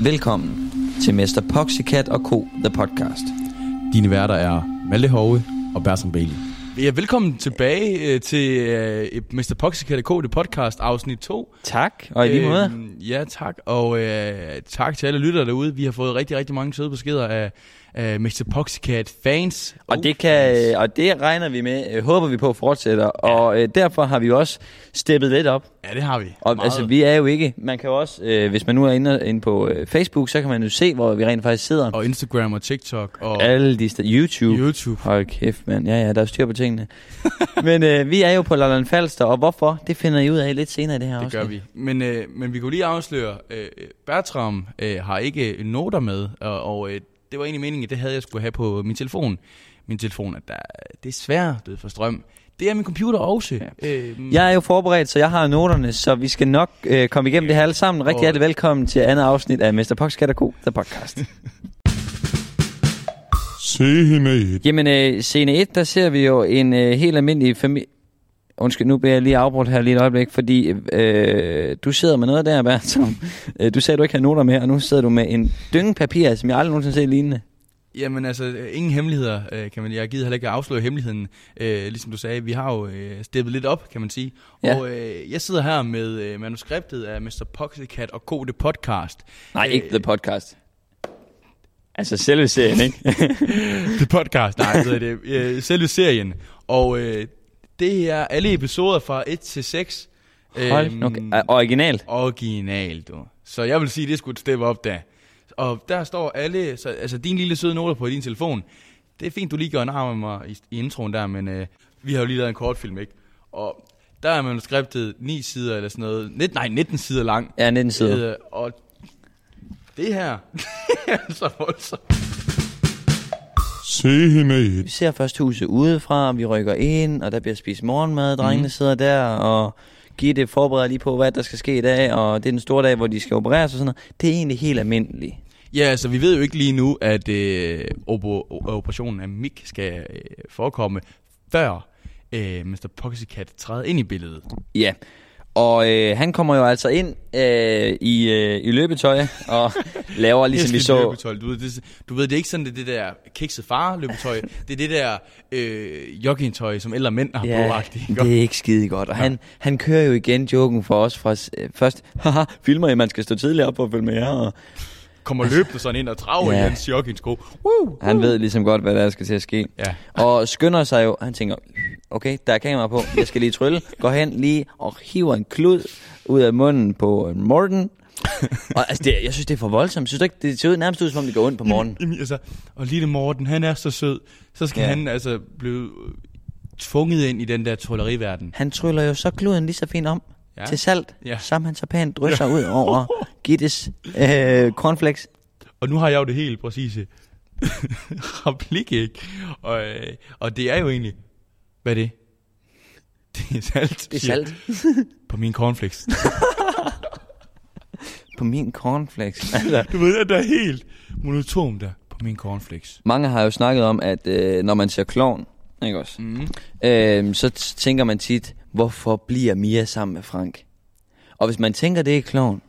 Velkommen til Mester Poxycat og Co. The Podcast. Dine værter er Malte Hove og Bertram Bailey. Ja, velkommen tilbage øh, til øh, Mr. Poxycat K, det podcast, afsnit 2. Tak, og i lige måde. Øhm, ja, tak. Og øh, tak til alle lyttere derude. Vi har fået rigtig, rigtig mange søde beskeder af, af Mr. Poxycat fans. Og det, kan, og det regner vi med, øh, håber vi på fortsætter. Ja. Og øh, derfor har vi også steppet lidt op. Ja, det har vi. Og Meget. altså, vi er jo ikke... Man kan jo også, øh, hvis man nu er inde, inde på øh, Facebook, så kan man jo se, hvor vi rent faktisk sidder. Og Instagram og TikTok og Alle de steder. YouTube. YouTube. Hold kæft, mand. Ja, ja, der er styr på tingene. Men øh, vi er jo på Lolland Falster, og hvorfor? Det finder I ud af lidt senere i det her Det afsnit. gør vi. Men, øh, men vi kunne lige afsløre, øh, Bertram øh, har ikke noter med, og, og øh, det var egentlig meningen, at det havde jeg skulle have på min telefon. Min telefon, at der, det er svært død for strøm. Det er min computer også. Ja. Øh, Jeg er jo forberedt, så jeg har noterne, så vi skal nok øh, komme igennem det her alle sammen. Rigtig Og- hjertelig velkommen til andet afsnit af Mr. Poxcat og Co. The Podcast. Scene 1. Jamen, øh, scene 1, der ser vi jo en øh, helt almindelig familie... Undskyld, nu bliver jeg lige afbrudt her lige et øjeblik, fordi øh, du sidder med noget der, Bertram. Øh, du sagde, du ikke havde noter med, og nu sidder du med en dynge papir, som jeg aldrig nogensinde set lignende. Jamen altså, ingen hemmeligheder, øh, kan man Jeg gider heller ikke afsløre hemmeligheden. Øh, ligesom du sagde, vi har jo øh, steppet lidt op, kan man sige. Ja. Og øh, jeg sidder her med øh, manuskriptet af Mr. Poxycat og K. Det podcast. Nej, Øh, ikke The Podcast. Altså selve serien, ikke? Det podcast, nej, det er det. Øh, selve serien. Og øh, det er alle episoder fra 1 til 6. Hold, Øhm, okay. Originalt. Original, du. Så jeg vil sige, det skulle et step op der. Og der står alle, så, altså din lille søde noter på din telefon. Det er fint, du lige gør en arm med mig i, i introen der, men øh, vi har jo lige lavet en kortfilm, ikke? Og der er manuskriptet 9 sider eller sådan noget. Net, nej, 19 sider lang. Ja, 19 sider. Øh, og det her, er så voldsomt. Scene 1. Vi ser først huset udefra, vi rykker ind, og der bliver spist morgenmad, drengene Mhm. sidder der, og Gitte forbereder lige på, hvad der skal ske i dag, og det er den store dag, hvor de skal opereres og sådan noget. Det er egentlig helt almindeligt. Ja, altså vi ved jo ikke lige nu, at øh, operationen af Mick skal øh, forekomme, før øh, Mr. Poxycat træder ind i billedet. Ja, og øh, han kommer jo altså ind øh, i, øh, i løbetøj, og laver ligesom vi så... Løbetøj. Du, ved, det, du ved, det er ikke sådan, det, det der kikset far løbetøj. det er det der øh, joggingtøj, som ældre mænd har Ja, på. det er ikke skide godt. Og han, han kører jo igen joken for os fra øh, først, haha, filmer I, man skal stå tidligt op og følge med jer, og Kommer løbende sådan ind og traver Ja. i hans joggingsko. Woo! han ved ligesom godt, hvad der skal til at ske. Ja. Og skynder sig jo, han tænker, okay, der er kamera på, jeg skal lige trylle, går hen lige og hiver en klud ud af munden på Morten. og altså, det, jeg synes, det er for voldsomt. Synes du ikke, det ser ud nærmest ud, som om det går ondt på morgen. Jamen, altså, og lille Morten, han er så sød. Så skal Ja. han altså blive øh, tvunget ind i den der trolleriverden. Han tryller jo så kluden lige så fint om ja. Til salt, ja. Som han så pænt drysser ud over Gittes øh, cornflakes. Og nu har jeg jo det helt præcise replik, ikke? Og, øh, og det er jo egentlig... Hvad er det? Det er salt. Det er salt På min cornflakes. på min cornflakes. Altså, Du ved, at der er helt monotom der på min cornflakes. mange har jo snakket om, at øh, når man ser klovn, ikke også? Mm. øh, så tænker man tit, hvorfor bliver Mia sammen med Frank? Og hvis man tænker, det er klovn,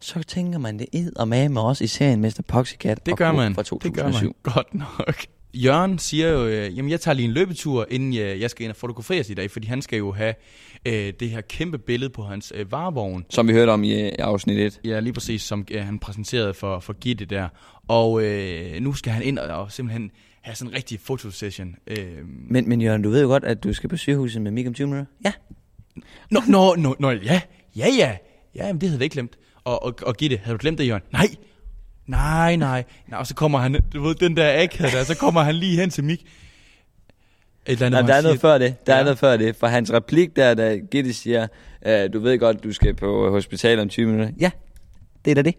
så tænker man det id og med med os i serien Mr. Poxycat Det gør man. fra Det gør 2007. man. Godt nok. Jørgen siger jo, øh, jamen jeg tager lige en løbetur, inden jeg, jeg skal ind og fotograferes i dag, fordi han skal jo have øh, det her kæmpe billede på hans øh, varevogn. Som vi hørte om i, i afsnit 1. Ja, lige præcis, som øh, han præsenterede for, for Gitte der. Og øh, nu skal han ind og, og simpelthen have sådan en rigtig fotosession. Øh, Men, men Jørgen, du ved jo godt, at du skal på sygehuset med Mik om 20 minutter. Ja. Nå, nå, nå, nå, ja, ja, ja. Ja, men det havde jeg ikke glemt. Og, og, og Gitte, havde du glemt det, Jørgen? Nej, nej, nej. nej og så kommer han, du ved, den der akhed der, så kommer han lige hen til Mik. Et eller andet, Nej, der er noget siger, før det. Der er Ja. noget før det. For hans replik der, da Gitte siger, øh, du ved godt, du skal på hospital om 20 minutter. Ja, det er da det.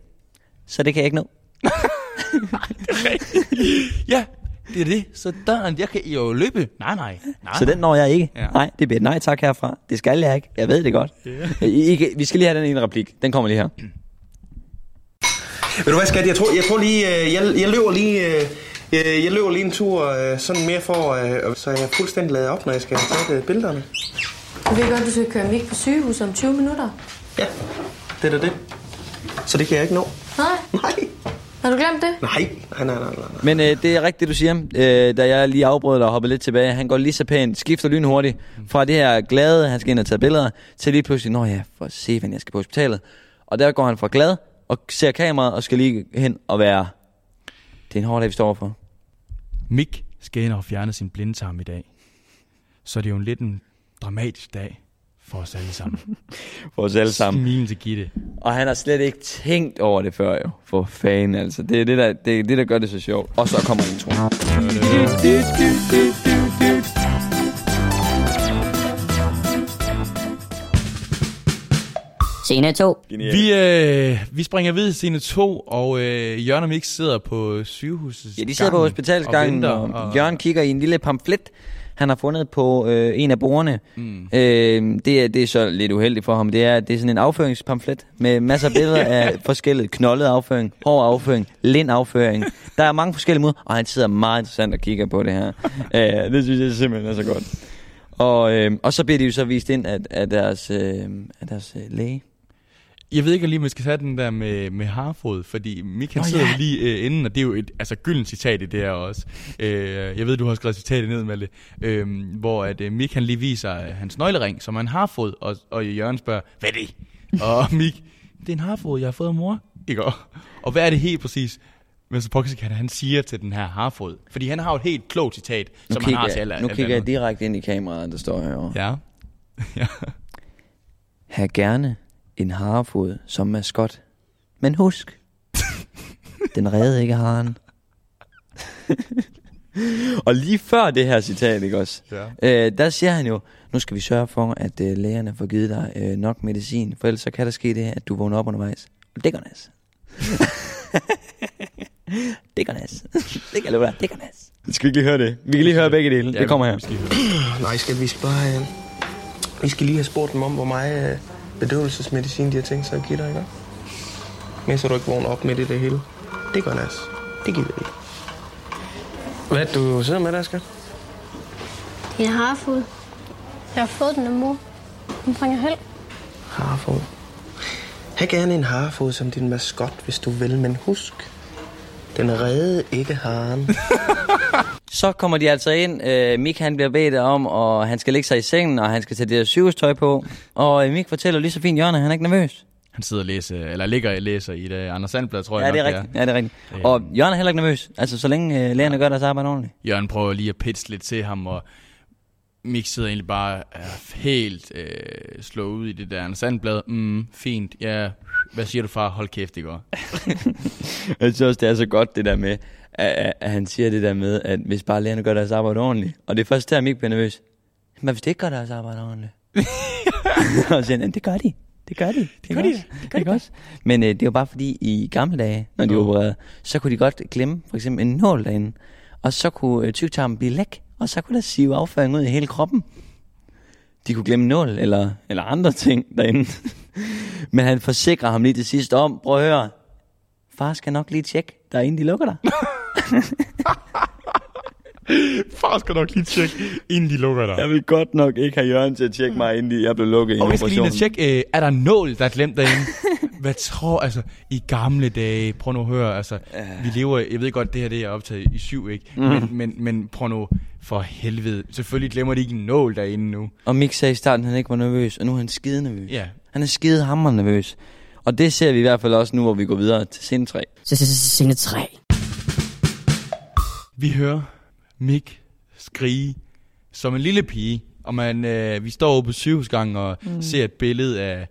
Så det kan jeg ikke nå. Ja, det er det. Så der, jeg kan jo løbe. Nej, nej. nej Så den når jeg ikke. Ja. Nej, det bliver et nej tak herfra. Det skal jeg ikke. Jeg ved det godt. I, I, vi skal lige have den ene replik. Den kommer lige her. Ved du hvad, skat? Jeg tror, jeg tror lige, øh, jeg, jeg løber lige, øh, øh, jeg løber lige en tur, sådan mere for, så jeg er fuldstændig lavet op, når jeg skal øh, billederne. Du ved godt, du skal køre Mik på sygehus om 20 minutter. Ja, det er da det. Så det kan jeg ikke nå. Nej, Nej, har du glemt det? nej, nej, nej, nej, nej. Men øh, det er rigtigt, du siger. Øh, da jeg lige afbrød dig og hoppede lidt tilbage, han går lige så pænt, skifter lynhurtigt fra det her glade, han skal ind og tage billeder, til lige pludselig, nå ja, for se, hvad jeg skal på hospitalet. Og der går han fra glad og ser kameraet og skal lige hen og være... Det er en hård dag, vi står for. Mik skal ind og fjerne sin blindtarm i dag. Så det er jo en lidt en dramatisk dag for os alle sammen. For os alle sammen. Smilen til Gitte. Og han har slet ikke tænkt over det før jo. For fanden altså. Det er det, der, det, er det, der gør det så sjovt. Og så kommer introen. Scene 2. Vi, øh, vi springer videre til scene 2, og øh, Jørgen og Mik sidder på sygehuset. Ja, de sidder på hospitalsgangen, og, og, og Jørgen kigger i en lille pamflet, han har fundet på øh, en af bordene. Mm. Øh, det, er, det er så lidt uheldigt for ham. Det er, det er sådan en afføringspamflet med masser af billeder af forskellige knoldet afføring, hård afføring, lind afføring. Der er mange forskellige måder, og han sidder meget interessant og kigger på det her. øh, det synes jeg simpelthen er så godt. Og, øh, og så bliver de jo så vist ind af, af deres, øh, af deres øh, læge. Jeg ved ikke lige, om jeg skal tage den der med, med harfod, fordi Mik han Nå, sidder ja. lige øh, inden, og det er jo et altså, gyldent citat i det her også. Øh, jeg ved, du har skrevet citatet ned, Malte, øh, hvor at, øh, Mik han lige viser øh, hans nøglering, som er en harfod, og, og Jørgen spørger, hvad er det? og Mik, det er en harfod, jeg har fået af mor. Ikke? Og, og hvad er det helt præcis? Men så Poxycat, han siger til den her harfod, fordi han har jo et helt klogt citat, Nu som han har til alle nu kigger jeg direkte ind i kameraet, der står herovre. Ja. ja. Ha' gerne en harefod som maskot. Men husk, den redde ikke haren. og lige før det her citat, ikke også? Ja. Øh, der siger han jo, nu skal vi sørge for, at øh, lægerne får givet dig øh, nok medicin, for ellers så kan der ske det her, at du vågner op undervejs. Og det går nas. det går nas. det kan jeg. Det går nas. Skal vi ikke lige høre det? Vi kan lige høre begge dele. det kommer her. Nej, skal vi bare have... Vi skal lige have spurgt dem om, hvor meget øh, bedøvelsesmedicin de har tænkt sig at give dig, ikke? Men så du ikke vågner op midt i det hele. Det gør nas. Det giver vi. Hvad er du sidder med der, skal? Det er en harfod. Jeg har fået den af mor. Hun bringer held. Harfod. Ha' gerne en harfod som din maskot, hvis du vil, men husk, den redde ikke haren. Så kommer de altså ind. Øh, Mik han bliver bedt om, og han skal lægge sig i sengen, og han skal tage det her sygehustøj på. Og øh, Mik fortæller lige så fint, Jørgen, at han er ikke nervøs. Han sidder og læser, eller ligger og læser i det Anders Sandblad, tror Ja, jeg det er nok, rigtigt. Ja, det er rigtigt. Og Jørgen er heller ikke nervøs. Altså, så længe øh, lægerne gør deres arbejde ordentligt. Jørgen prøver lige at pitche lidt til ham, og Sidder egentlig bare er helt øh, slået ud i det der Sandblad. Mm, fint, ja. Hvad siger du, far? Hold kæft, det går. Jeg synes også, det er så godt det der med, at, at, han siger det der med, at hvis bare lægerne gør deres arbejde ordentligt. Og det er først der, Mik bliver nervøs. Men hvis det ikke gør deres arbejde ordentligt? og så siger han, det gør de. Det gør de. Det gør de. Det gør de også. Men øh, det er jo bare fordi, i gamle dage, når de Nå. opererede, så kunne de godt glemme for eksempel en nål derinde. Og så kunne øh, tygtarmen blive læk, og så kunne der sive afføring ud i hele kroppen. De kunne glemme nål eller, eller andre ting derinde. Men han forsikrer ham lige til sidst om, prøv at høre, far skal nok lige tjekke, der er inden de lukker dig. Far skal nok lige tjekke, inden de lukker dig. Jeg vil godt nok ikke have Jørgen til at tjekke mig, inden jeg blev lukket i Og vi skal lige tjekke, øh, er der nål, der er glemt derinde? Hvad tror, altså, i gamle dage, prøv nu at høre, altså, vi lever, jeg ved godt, det her det er optaget i syv, ikke? Mm. Men, men, men prøv nu, for helvede, selvfølgelig glemmer de ikke en nål derinde nu. Og Mik sagde i starten, at han ikke var nervøs, og nu er han skide nervøs. Ja, Han er skide hammer nervøs. Og det ser vi i hvert fald også nu, hvor vi går videre til scene 3. Scene 3. vi hører Mik skrige som en lille pige, og man, øh, vi står ude på sygehusgangen og mm. ser et billede af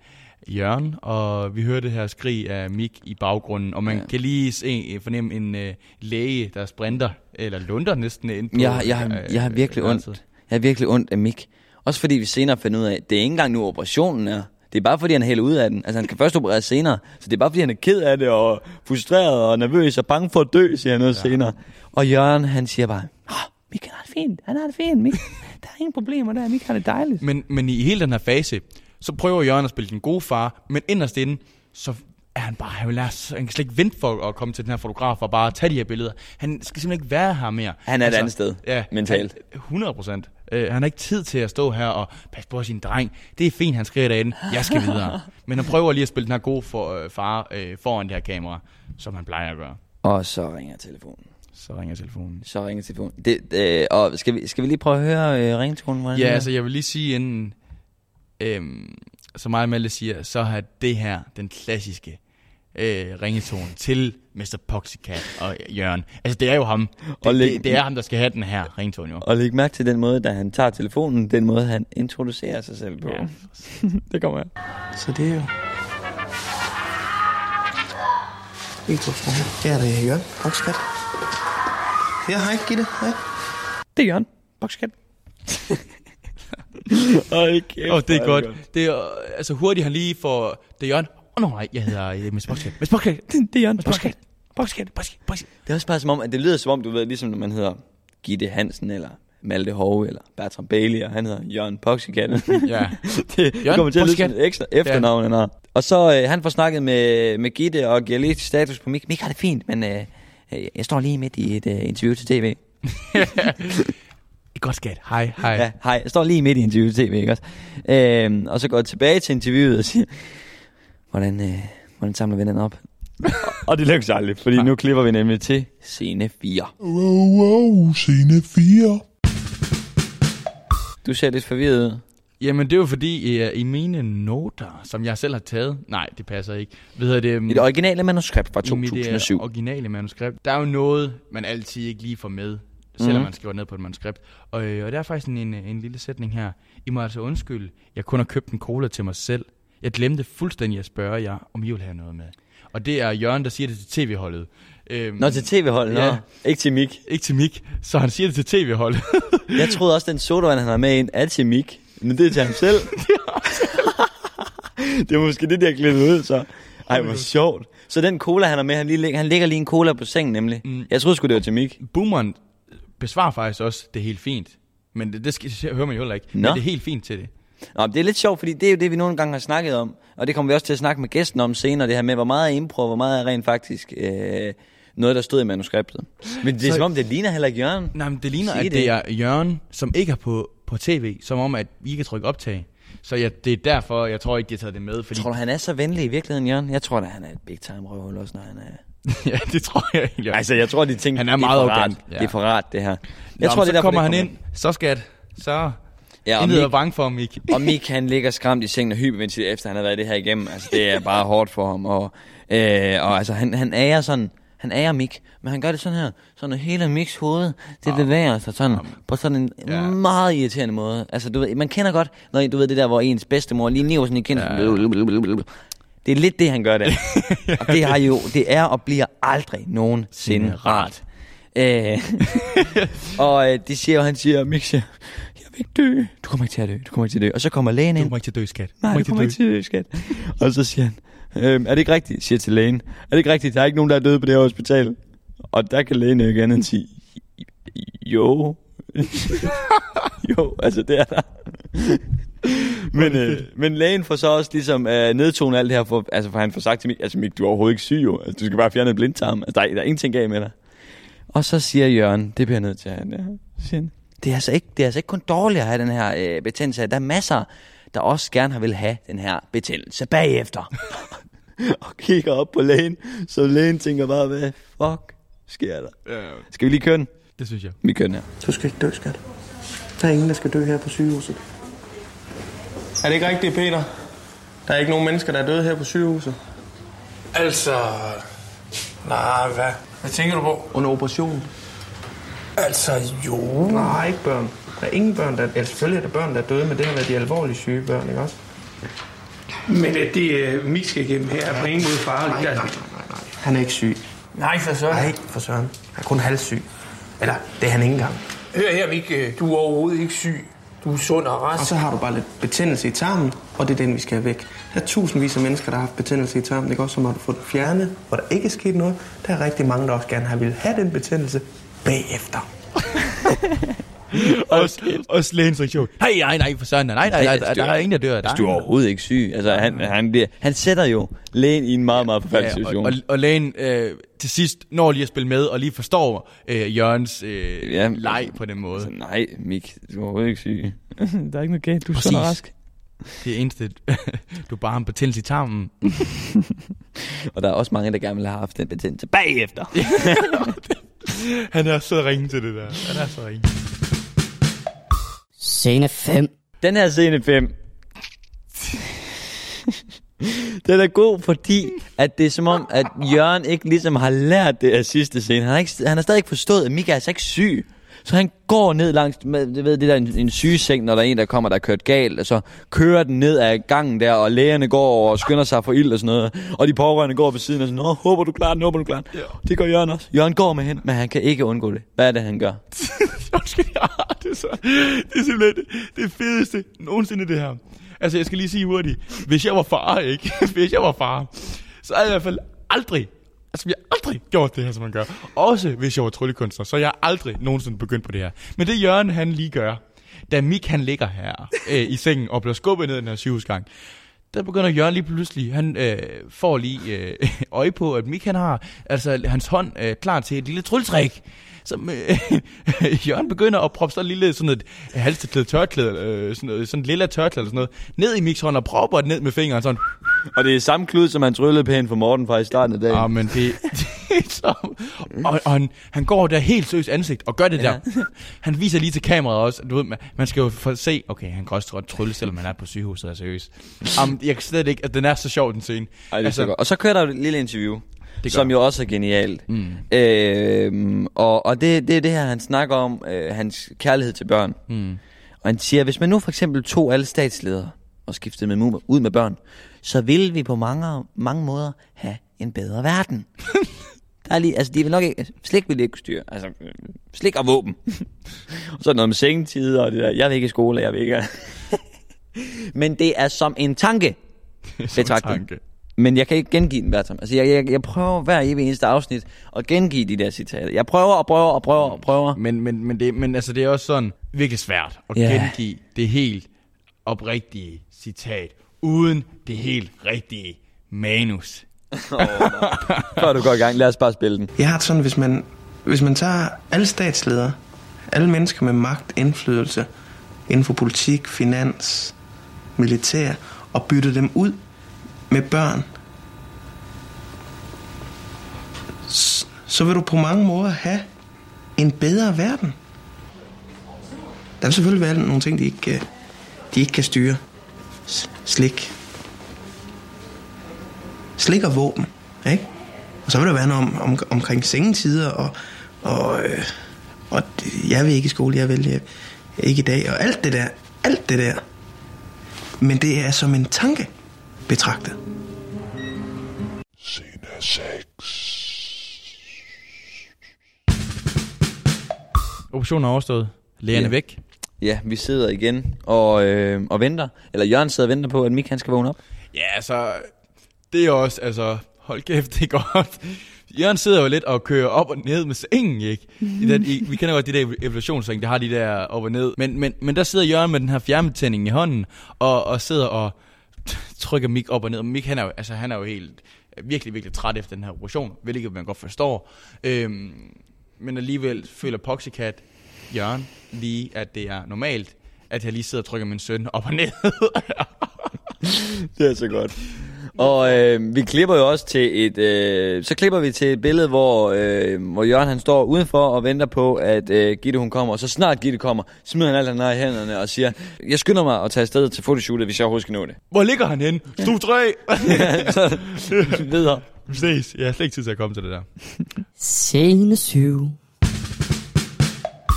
Jørgen, og vi hører det her skrig af Mik i baggrunden, og man Ja. kan lige se, fornemme en øh, læge, der sprinter, eller lunder næsten ind på Jeg, jeg, har, øh, jeg har virkelig øh, ondt. Jeg har virkelig ondt af Mik. Også fordi vi senere finder ud af, at det er ikke engang nu operationen er. Det er bare fordi, han er helt ud af den. Altså, han skal først opereres senere. Så det er bare fordi, han er ked af det, og frustreret og nervøs og bange for at dø, siger han noget ja. senere. Og Jørgen, han siger bare, oh, Mik han har det fint, han har det fint, Mik. Der er ingen problemer der, Mik har det dejligt. Men, men i hele den her fase, så prøver Jørgen at spille den gode far, men inderst inde, så er han bare, han, vil lade, han kan slet ikke vente for at komme til den her fotograf og bare tage de her billeder. Han skal simpelthen ikke være her mere. Han er et andet sted, ja, mentalt. han- 100 procent. Øh, han har ikke tid til at stå her og passe på sin dreng. Det er fint, han skriver derinde. Jeg skal videre. Men han prøver lige at spille den her gode for, øh, far øh, foran det her kamera, som han plejer at gøre. Og så ringer telefonen. Så ringer telefonen. Så ringer telefonen. Det, øh, og skal vi, skal vi lige prøve at høre øh, ringetonen? Ja, den er? altså jeg vil lige sige inden, øhm, som mig og Malte siger, så har det her den klassiske øh, ringetone til Mr. Poxycat og Jørgen. Altså det er jo ham. Det, Og læg- det, det er ham, der skal have den her ringetone jo. Og læg mærke til den måde, da han tager telefonen, den måde, han introducerer sig selv på. Ja. det kommer her. Så det er jo... Jeg. Ja, det er Jørgen. Bokskat. Ja, hej, Gitte. Hej. Det er Jørgen. Kæft, Åh, det er godt. Det er, altså hurtigt han lige får... Det er Jørgen. Åh, oh, nej, jeg hedder øh, Mr. Poxycat. Mr. Poxycat. Det er Jørgen. Mr. Poxycat. Poxycat. Poxycat. Poxycat. Det er også bare som om, at det lyder som om, du ved, ligesom når man hedder Gitte Hansen, eller Malte Hove, eller Bertram Bailey, og han hedder Jørgen Poxycat. Ja. det Jørgen kommer til at lyde et ekstra efternavn, han har. Og så øh, han får snakket med, med Gitte, og giver lige status på Mik. Mik har det fint, men øh, øh, jeg står lige midt i et øh, interview til tv. Godt skat. Hej, hej. Ja, hej. Jeg står lige midt i interviewet til tv, ikke også? Øhm, og så går jeg tilbage til interviewet og siger, hvordan, øh, hvordan samler vi den op? og det lykkes aldrig, fordi nu klipper vi nemlig til scene 4. Wow, wow, scene 4. Du ser lidt forvirret ud. Jamen, det er jo fordi, uh, i mine noter, som jeg selv har taget... Nej, det passer ikke. Hvad hedder det? um, I det originale manuskript fra I mit, øh, 2007. originale manuskript. Der er jo noget, man altid ikke lige får med, selvom Mhm. man skriver ned på et manuskript. Og, øh, og der er faktisk en, en, en lille sætning her. I må altså undskylde, jeg kun har købt en cola til mig selv. Jeg glemte fuldstændig at spørge jer, om I vil have noget med. Og det er Jørgen, der siger det til tv-holdet. Øhm, Nå, til tv-holdet, Ja. Ikke til Mik. Ikke til Mik, så han siger det til tv-holdet. Jeg troede også, den sodavand, han har med ind, er til Mik. Men det er til ham selv. det er måske det, der er klippet ud, så. Ej, hvor sjovt. Så den cola, han har med, han, lige, han lægger lige en cola på sengen, nemlig. Mm. Jeg troede sgu, det var til Mik. Boomeren besvarer faktisk også, det er helt fint. Men det, det skal, hører man jo heller ikke. Men Nå. det er helt fint til det. Nå, det er lidt sjovt, fordi det er jo det, vi nogle gange har snakket om. Og det kommer vi også til at snakke med gæsten om senere, det her med, hvor meget er impro, hvor meget er rent faktisk øh, noget, der stod i manuskriptet. Men det er Så- som om, det ligner heller ikke Jørgen. Nej, men det ligner, at det. det er Jørgen, som ikke er på, på tv, som om, at vi kan trykke optag. Så ja, det er derfor, jeg tror ikke, de har taget det med. Fordi, Tror du, han er så venlig i virkeligheden, Jørgen? Jeg tror da, han er et big time røvhul også, når han er... ja, det tror jeg egentlig. Altså, jeg tror, de tænker, Han er det meget for rart. arrogant, ja. Det er for rart, det her. Jeg Nå, tror, det er så derfor, kommer han ind, så skat, så Ja, og intet er Mik, bange for, Mik. og Mik, han ligger skræmt i sengen og hyperventilerer, efter han har været det her igennem. Altså, det er bare hårdt for ham. Og, øh, og altså, han, han ærer sådan... Han ærer Mik, men han gør det sådan her, sådan hele Miks hoved, det bevæger sig sådan, på sådan en Ja. ja. meget irriterende måde. Altså, du ved, man kender godt, når du ved det der, hvor ens bedstemor lige niver sådan i kinden. Ja, Ja. Det er lidt det, han gør der. og det, har jo, det er og bliver aldrig nogensinde rart. Øh, og øh, det siger jo, han siger, Mik siger, ikke dø. Du kommer ikke til at dø, du kommer ikke til at dø. Og så kommer lægen Du ind. kommer ikke til at dø, skat. Nej, du kommer ikke til at dø, skat. Og så siger han, øhm, er det ikke rigtigt, siger til lægen. Er det ikke rigtigt, der er ikke nogen, der er døde på det her hospital? Og der kan lægen jo ikke andet end sige, jo. jo, altså det er der. men, øh, men lægen får så også ligesom øh, nedtone alt det her, for, altså for han får sagt til mig, altså Mik, du er overhovedet ikke syg jo. Altså, du skal bare fjerne et blindtarm. Altså, der, er, der er ingenting galt med dig. Og så siger Jørgen, det bliver jeg nødt til at have. Ja. Siger han, det er, altså ikke, det er altså ikke kun dårligt at have den her øh, betændelse. Der er masser, der også gerne har vil have den her betændelse bagefter. og kigger op på lægen, så lægen tænker bare, hvad fuck sker der? Ja, Skal vi lige køre den? det synes jeg. Vi kører den her. Du skal ikke dø, skat. Der er ingen, der skal dø her på sygehuset. Er det ikke rigtigt, Peter? Der er ikke nogen mennesker, der er døde her på sygehuset. Altså... Nej, hvad? Hvad tænker du på? Under operationen. Altså, jo... Nej, ikke børn. Der er ingen børn, der... Ja, selvfølgelig er der børn, der er døde, men det har været de alvorligt syge børn, ikke også? Men at det uh, Mik skal igennem her er på ingen måde farligt. Nej, nej, nej, nej. Han er ikke syg. nej, for så. Nej, for søren. Han er kun halvsyg. Eller, det er han ikke engang. Hør her, Mik. øh, Du er overhovedet ikke syg. Du er sund og Og rask. så har du bare lidt betændelse i tarmen, og det er den, vi skal have væk. Der er tusindvis af mennesker, der har haft betændelse i tarmen. ikke også? Så må du få den fjernet, hvor der ikke er sket noget. Der er rigtig mange, der også gerne har ville have den betændelse bagefter. og, og lægens reaktion. Nej, nej, nej, for søren. Nej, nej, nej, der, der er ingen, der dør. Der Altså, du er overhovedet ikke syg. Altså, han, han, bliver, han sætter jo lægen i en meget, meget forfærdelig Ja, og, situation. og, og lægen øh, til sidst når lige at spille med, og lige forstår øh, Jørgens øh, Ja. leg på den måde. Altså, nej, Mik, du er overhovedet ikke syg. der er ikke noget galt, du er og rask. Det eneste, du bare har en betændelse i tarmen. Og der er også mange, der gerne vil have haft den betændelse bagefter. Han er så ringe til det der. Han er så ringe. Scene 5. Den her scene 5. Den er god, fordi at det er som om, at Jørgen ikke ligesom har lært det af sidste scene. Han har, ikke, han har stadig ikke forstået, at Mika er altså ikke syg. Så han går ned langs, med, du ved, det der en, en sygeseng, når der er en, der kommer, der er kørt galt, og så kører den ned ad gangen der, og lægerne går over og skynder sig for ild og sådan noget. Og de pårørende går ved siden og sådan, Nå, håber du klarer den, håber du klarer den. Ja. Det gør Jørgen også. Jørgen går med hen, men han kan ikke undgå det. Hvad er det, han gør? Undskyld, ja, det er, så, det er simpelthen det, det fedeste nogensinde det her. Altså, jeg skal lige sige hurtigt. Hvis jeg var far, ikke? Hvis jeg var far, så havde jeg i hvert fald aldrig, altså vi har aldrig gjort det her, som man gør. Også hvis jeg var tryllekunstner, så jeg har aldrig nogensinde begyndt på det her. Men det Jørgen, han lige gør, da Mik han ligger her øh, i sengen og bliver skubbet ned i den her sygehusgang, der begynder Jørgen lige pludselig, han øh, får lige øh, øje på, at Mik han har altså hans hånd øh, klar til et lille trylletræk. Som øh, Jørgen begynder at proppe sådan en lille sådan et halsteklæde tørklæde, øh, sådan, noget, sådan et lille tørklæde eller sådan noget, ned i hånd og propper det ned med fingeren sådan. Og det er samme klud, som han tryllede pænt for Morten fra i starten af dagen. Ja, men det, det er så... Og, og han, han går der helt seriøst ansigt og gør det der. Han viser lige til kameraet også. Du ved, man, man skal jo få se... Okay, han kan også godt trylle, selvom han er på sygehuset, er seriøst. Um, jeg kan slet ikke... At den er så sjov, den scene. Ej, det altså, så godt. Og så kører der et lille interview, Det som jo også er genialt. Mm. Øhm, og og det, det er det her, han snakker om, øh, hans kærlighed til børn. Mm. Og han siger, hvis man nu for eksempel tog alle statsledere og skiftede med, ud med børn, så ville vi på mange, mange måder have en bedre verden. Der er lige, altså de vil nok ikke, slik vil ikke styre, altså øh, slik og våben. og så er noget med sengetider og det der, jeg vil ikke i skole, jeg vil ikke. Men det er som en tanke, Som betragtning. tanke. Men jeg kan ikke gengive den, Bertram. Altså, jeg, jeg, jeg prøver hver evig eneste afsnit at gengive de der citater. Jeg prøver og prøver og prøver og prøver. Men, men, men, det, men altså, det er også sådan virkelig svært at Ja. gengive det helt oprigtige citat, uden det helt rigtige manus. Før du går i gang, lad os bare spille den. Jeg har det sådan, hvis man, hvis man tager alle statsledere, alle mennesker med magt, indflydelse inden for politik, finans, militær, og bytter dem ud med børn, så vil du på mange måder have en bedre verden. Der vil selvfølgelig være nogle ting, de ikke, kan- de ikke kan styre. Slik. Slik og våben, ikke? Og så vil der være noget om, om, omkring sengetider, og, og, øh, og jeg vil ikke i skole, jeg vil jeg, ikke i dag, og alt det der, alt det der. Men det er som en tanke betragtet. Scene 6. Operationen er overstået. Lægerne Ja. væk. Ja, vi sidder igen og, øh, og venter. Eller Jørgen sidder og venter på, at Mik han skal vågne op. Ja, altså, det er også, altså, hold kæft, det er godt. Jørgen sidder jo lidt og kører op og ned med sengen, ikke? I den, i, vi kender godt de der evolutionsseng, der har de der op og ned. Men, men, men der sidder Jørgen med den her fjernbetjening i hånden, og, og sidder og trykker Mik op og ned. Og Mik, han er jo, altså, han er jo helt, virkelig, virkelig træt efter den her operation, hvilket man godt forstår. Øhm, men alligevel føler Poxycat, Jørgen, lige, at det er normalt, at jeg lige sidder og trykker min søn op og ned. Det er så godt. Og øh, vi klipper jo også til et, øh, så klipper vi til et billede, hvor, øh, hvor Jørgen han står udenfor og venter på, at øh, Gitte hun kommer. Og så snart Gitte kommer, smider han alt han har i hænderne og siger, jeg skynder mig at tage afsted til fotoshootet, hvis jeg overhovedet skal nå det. Hvor ligger han henne? Stue 3! så videre. Ses. Jeg har slet ikke tid til at komme til det der. Scene 7.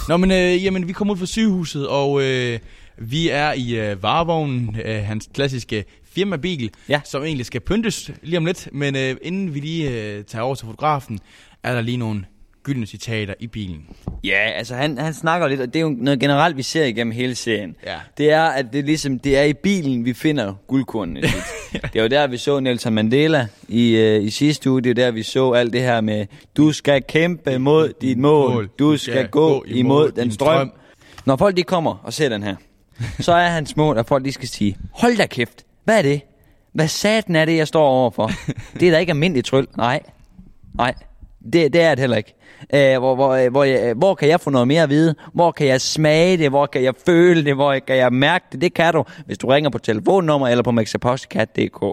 Nå, men øh, jamen, vi kommer ud fra sygehuset, og øh, vi er i øh, varevognen, øh, hans klassiske firmabil, Ja. som egentlig skal pyntes lige om lidt. Men øh, inden vi lige øh, tager over til fotografen, er der lige nogle gyldne citater i bilen. Ja, altså han, han snakker lidt, og det er jo noget generelt, vi ser igennem hele serien. Ja. Det er, at det er ligesom, det er i bilen, vi finder guldkornene. det er jo der, vi så Nelson Mandela i, øh, i sidste uge. Det er der, vi så alt det her med, du skal kæmpe mod dit mål. Du skal gå imod den strøm. Når folk de kommer og ser den her, så er hans mål, at folk de skal sige, hold da kæft, hvad er det? Hvad satan er det, jeg står overfor? Det er da ikke almindeligt tryl. Nej, nej, det, det er det heller ikke. Æh, hvor, hvor, øh, hvor, jeg, hvor kan jeg få noget mere at vide? Hvor kan jeg smage det? Hvor kan jeg føle det? Hvor kan jeg mærke det? Det kan du, hvis du ringer på telefonnummer eller på mexapostcat.dk.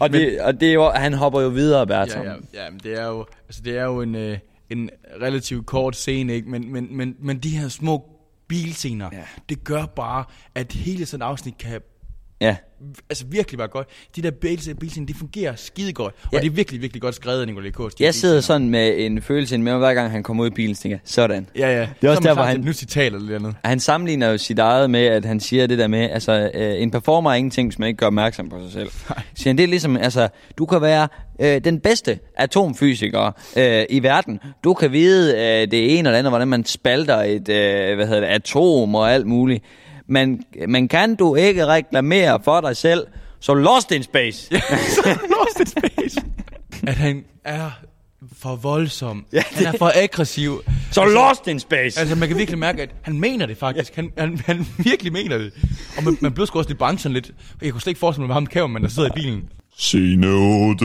og, det, og det er jo, han hopper jo videre, Bertram. Ja, ja, ja, men det er jo, altså det er jo en, øh, en relativt kort scene, ikke? Men, men, men, men de her små bilscener, Ja. det gør bare, at hele sådan et afsnit kan ja. Altså virkelig være godt. De der bilscener, bilscener de fungerer skide godt. Ja. Og det er virkelig, virkelig godt skrevet af Nicolai Kors. Jeg sidder sådan med en følelse med, hver gang han kommer ud i bilen, så tænker sådan. Ja, ja. Det er også Så der, hvor han- et nyt citat eller lidt andet. Han sammenligner jo sit eget med, at han siger det der med, altså øh, en performer er ingenting, hvis man ikke gør opmærksom på sig selv. Siger han, det er ligesom, altså, du kan være øh, den bedste atomfysiker øh, i verden. Du kan vide øh, det ene det andet, hvordan man spalter et øh, hvad hedder det, atom og alt muligt. Men, men kan du ikke reklamere for dig selv, så lost in space. Lost in space. at han er for voldsom. Ja, Han er for aggressiv. Så lost in space. Altså, man kan virkelig mærke, at han mener det faktisk. Han, han, han virkelig mener det. Og man, man blev sgu også lidt bange sådan lidt. Jeg kunne slet ikke forestille mig, hvad ham kameramand, der sidder i bilen. 8.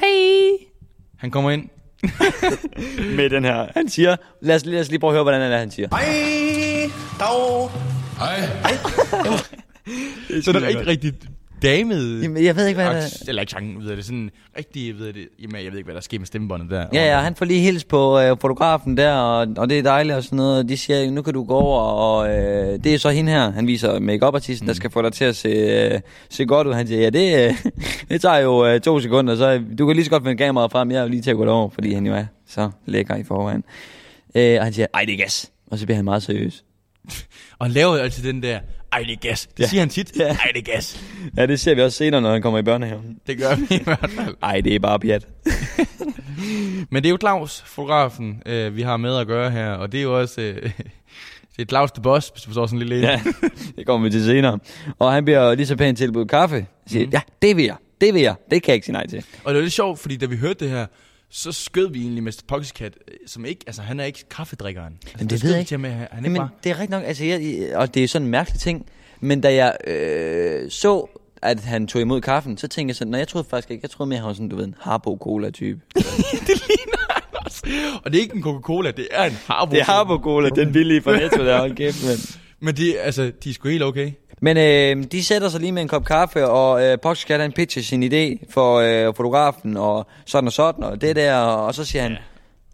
Hej. Han kommer ind. Med den her. Han siger, lad os, lad os lige prøve at høre, hvordan er, han siger. Hej, dag. Så er det rigtig, rigtig damet. Jamen, jeg ved ikke, hvad er. Aks- Eller ikke sangen, ved det. Sådan rigtig, ved jeg det. Jamen, jeg ved ikke, hvad der sker med stemmebåndet der. Ja, ja, han får lige hils på øh, fotografen der, og, og det er dejligt og sådan noget. Og de siger, nu kan du gå over, og øh, det er så hende her. Han viser make artisten mm. der skal få dig til at se, øh, se godt ud. Han siger, ja, det, øh, det tager jo øh, to sekunder, så du kan lige så godt finde kameraet frem. Jeg er jo lige til at gå derover, fordi han jo er så lækker i forvejen. Øh, og han siger, ej, det er gas. Og så bliver han meget seriøs. Og han laver jo altid den der, ej, det er gas. Det Ja. siger han tit. Ja. Ej, det er gas. Ja, det ser vi også senere, når han kommer i børnehaven. Det gør vi i hvert fald. Ej, det er bare pjat. Men det er jo Claus, fotografen, øh, vi har med at gøre her. Og det er jo også... Øh, det er Claus the Boss, hvis du forstår sådan en lille Ja, det kommer vi til senere. Og han bliver lige så pænt tilbudt kaffe. Siger, mm. ja, det vil jeg. Det vil jeg. Det kan jeg ikke sige nej til. Og det var lidt sjovt, fordi da vi hørte det her, så skød vi egentlig Mr. Poxycat, øh, som ikke, altså han er ikke kaffedrikkeren. Altså, Jamen, det ved jeg ikke. At han er Jamen, bare... det er rigtigt nok, altså, jeg, og det er sådan en mærkelig ting, men da jeg øh, så, at han tog imod kaffen, så tænkte jeg sådan, nej, jeg troede faktisk ikke, jeg troede mere, han var sådan, du ved, en Harbo Cola-type. det ligner han også. Og det er ikke en Coca-Cola, det er en Harbo. Det er Harbo Cola, den billige fra Netto der, hold kæft, mand. Men det, altså, de er sgu helt okay. Men øh, de sætter sig lige med en kop kaffe, og øh, Poxcat han pitcher sin idé for øh, fotografen, og sådan og sådan, og det der, og så siger han,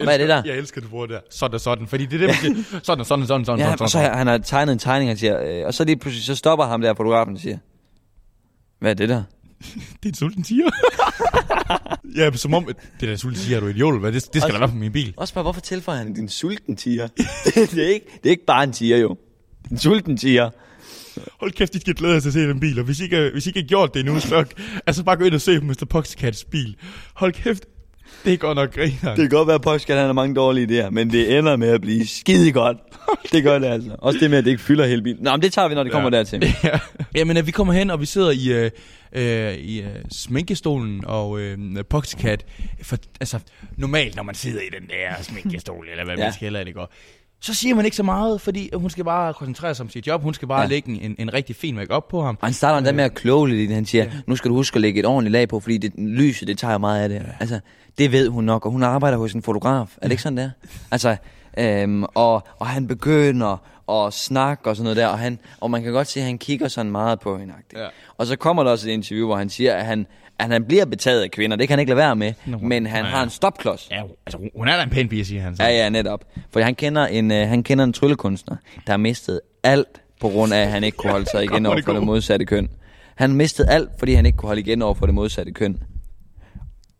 hvad er det der? Jeg elsker, du bruger det der. Sådan og sådan. Fordi det er det, man siger. Sådan og sådan sådan, sådan, Ja, sådan, og så sådan. han har tegnet en tegning, han siger, øh, og så lige pludselig, så stopper ham der fotografen og siger, hvad er det der? Det er en sulten tiger. ja, som om, det der sulten tiger, er du idiot, hvad? Det, det skal der være på min bil. Også bare, hvorfor tilføjer han din sulten tiger? det, er ikke, det er ikke bare en tiger, jo. En sulten tiger. Hold kæft, I skal glæde jer til at se den bil, og hvis I ikke, hvis I ikke har gjort det endnu, så altså bare gå ind og se på Mr. Poxycats bil. Hold kæft, det er godt nok griner. Det kan godt være, at Poxcat han har mange dårlige idéer, men det ender med at blive skide godt. det gør det altså. Også det med, at det ikke fylder hele bilen. Nå, men det tager vi, når det kommer Ja. dertil. ja. Jamen, at vi kommer hen, og vi sidder i, øh, øh, i øh, sminkestolen, og øh, Poxycat, for, altså, normalt, når man sidder i den der sminkestol, eller hvad Ja. man skal kalde det, går, så siger man ikke så meget, fordi hun skal bare koncentrere sig om sit job. Hun skal bare Ja. ja. lægge en, en rigtig fin make-up på ham. Og han starter endda med at kloge lidt. Han siger, nu skal du huske at lægge et ordentligt lag på, fordi det, lyset, det tager meget af det. Altså, det ved hun nok, og hun arbejder hos en fotograf. Er det ikke sådan, der? Altså, øhm, og, og han begynder at snakke og sådan noget der, og, han, og man kan godt se, at han kigger sådan meget på hende. Ja. Og så kommer der også et interview, hvor han siger, at han, at han bliver betaget af kvinder. Det kan han ikke lade være med, Nå, men han ja. har en stopklods. Ja, altså, hun- er da en pæn pige, siger han så. Ja, ja, netop. For han kender en, øh, han kender en tryllekunstner, der har mistet alt på grund af, at han ikke kunne holde sig igen over for det modsatte køn. Han mistede alt, fordi han ikke kunne holde igen over for det modsatte køn.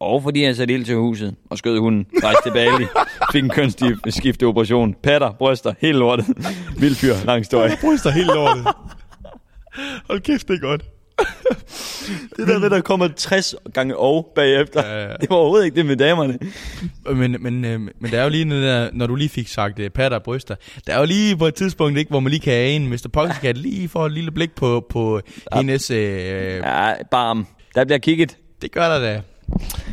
Og fordi han satte ild til huset og skød hunden, rejste til Bali, fik en kønsskifte operation, patter, bryster, helt lortet. Vild fyr, lang historie. bryster helt lortet. Hold kæft, det er godt. Det der med, der kommer 60 gange og bagefter. Ja, ja. Det var overhovedet ikke det med damerne. Men, men, øh, men der er jo lige noget der, når du lige fik sagt uh, patter og bryster, der er jo lige på et tidspunkt, ikke, hvor man lige kan ane, Mr. Poxycat lige får et lille blik på, på hendes... Øh, Ja, barm. Der bliver kigget. det gør der da.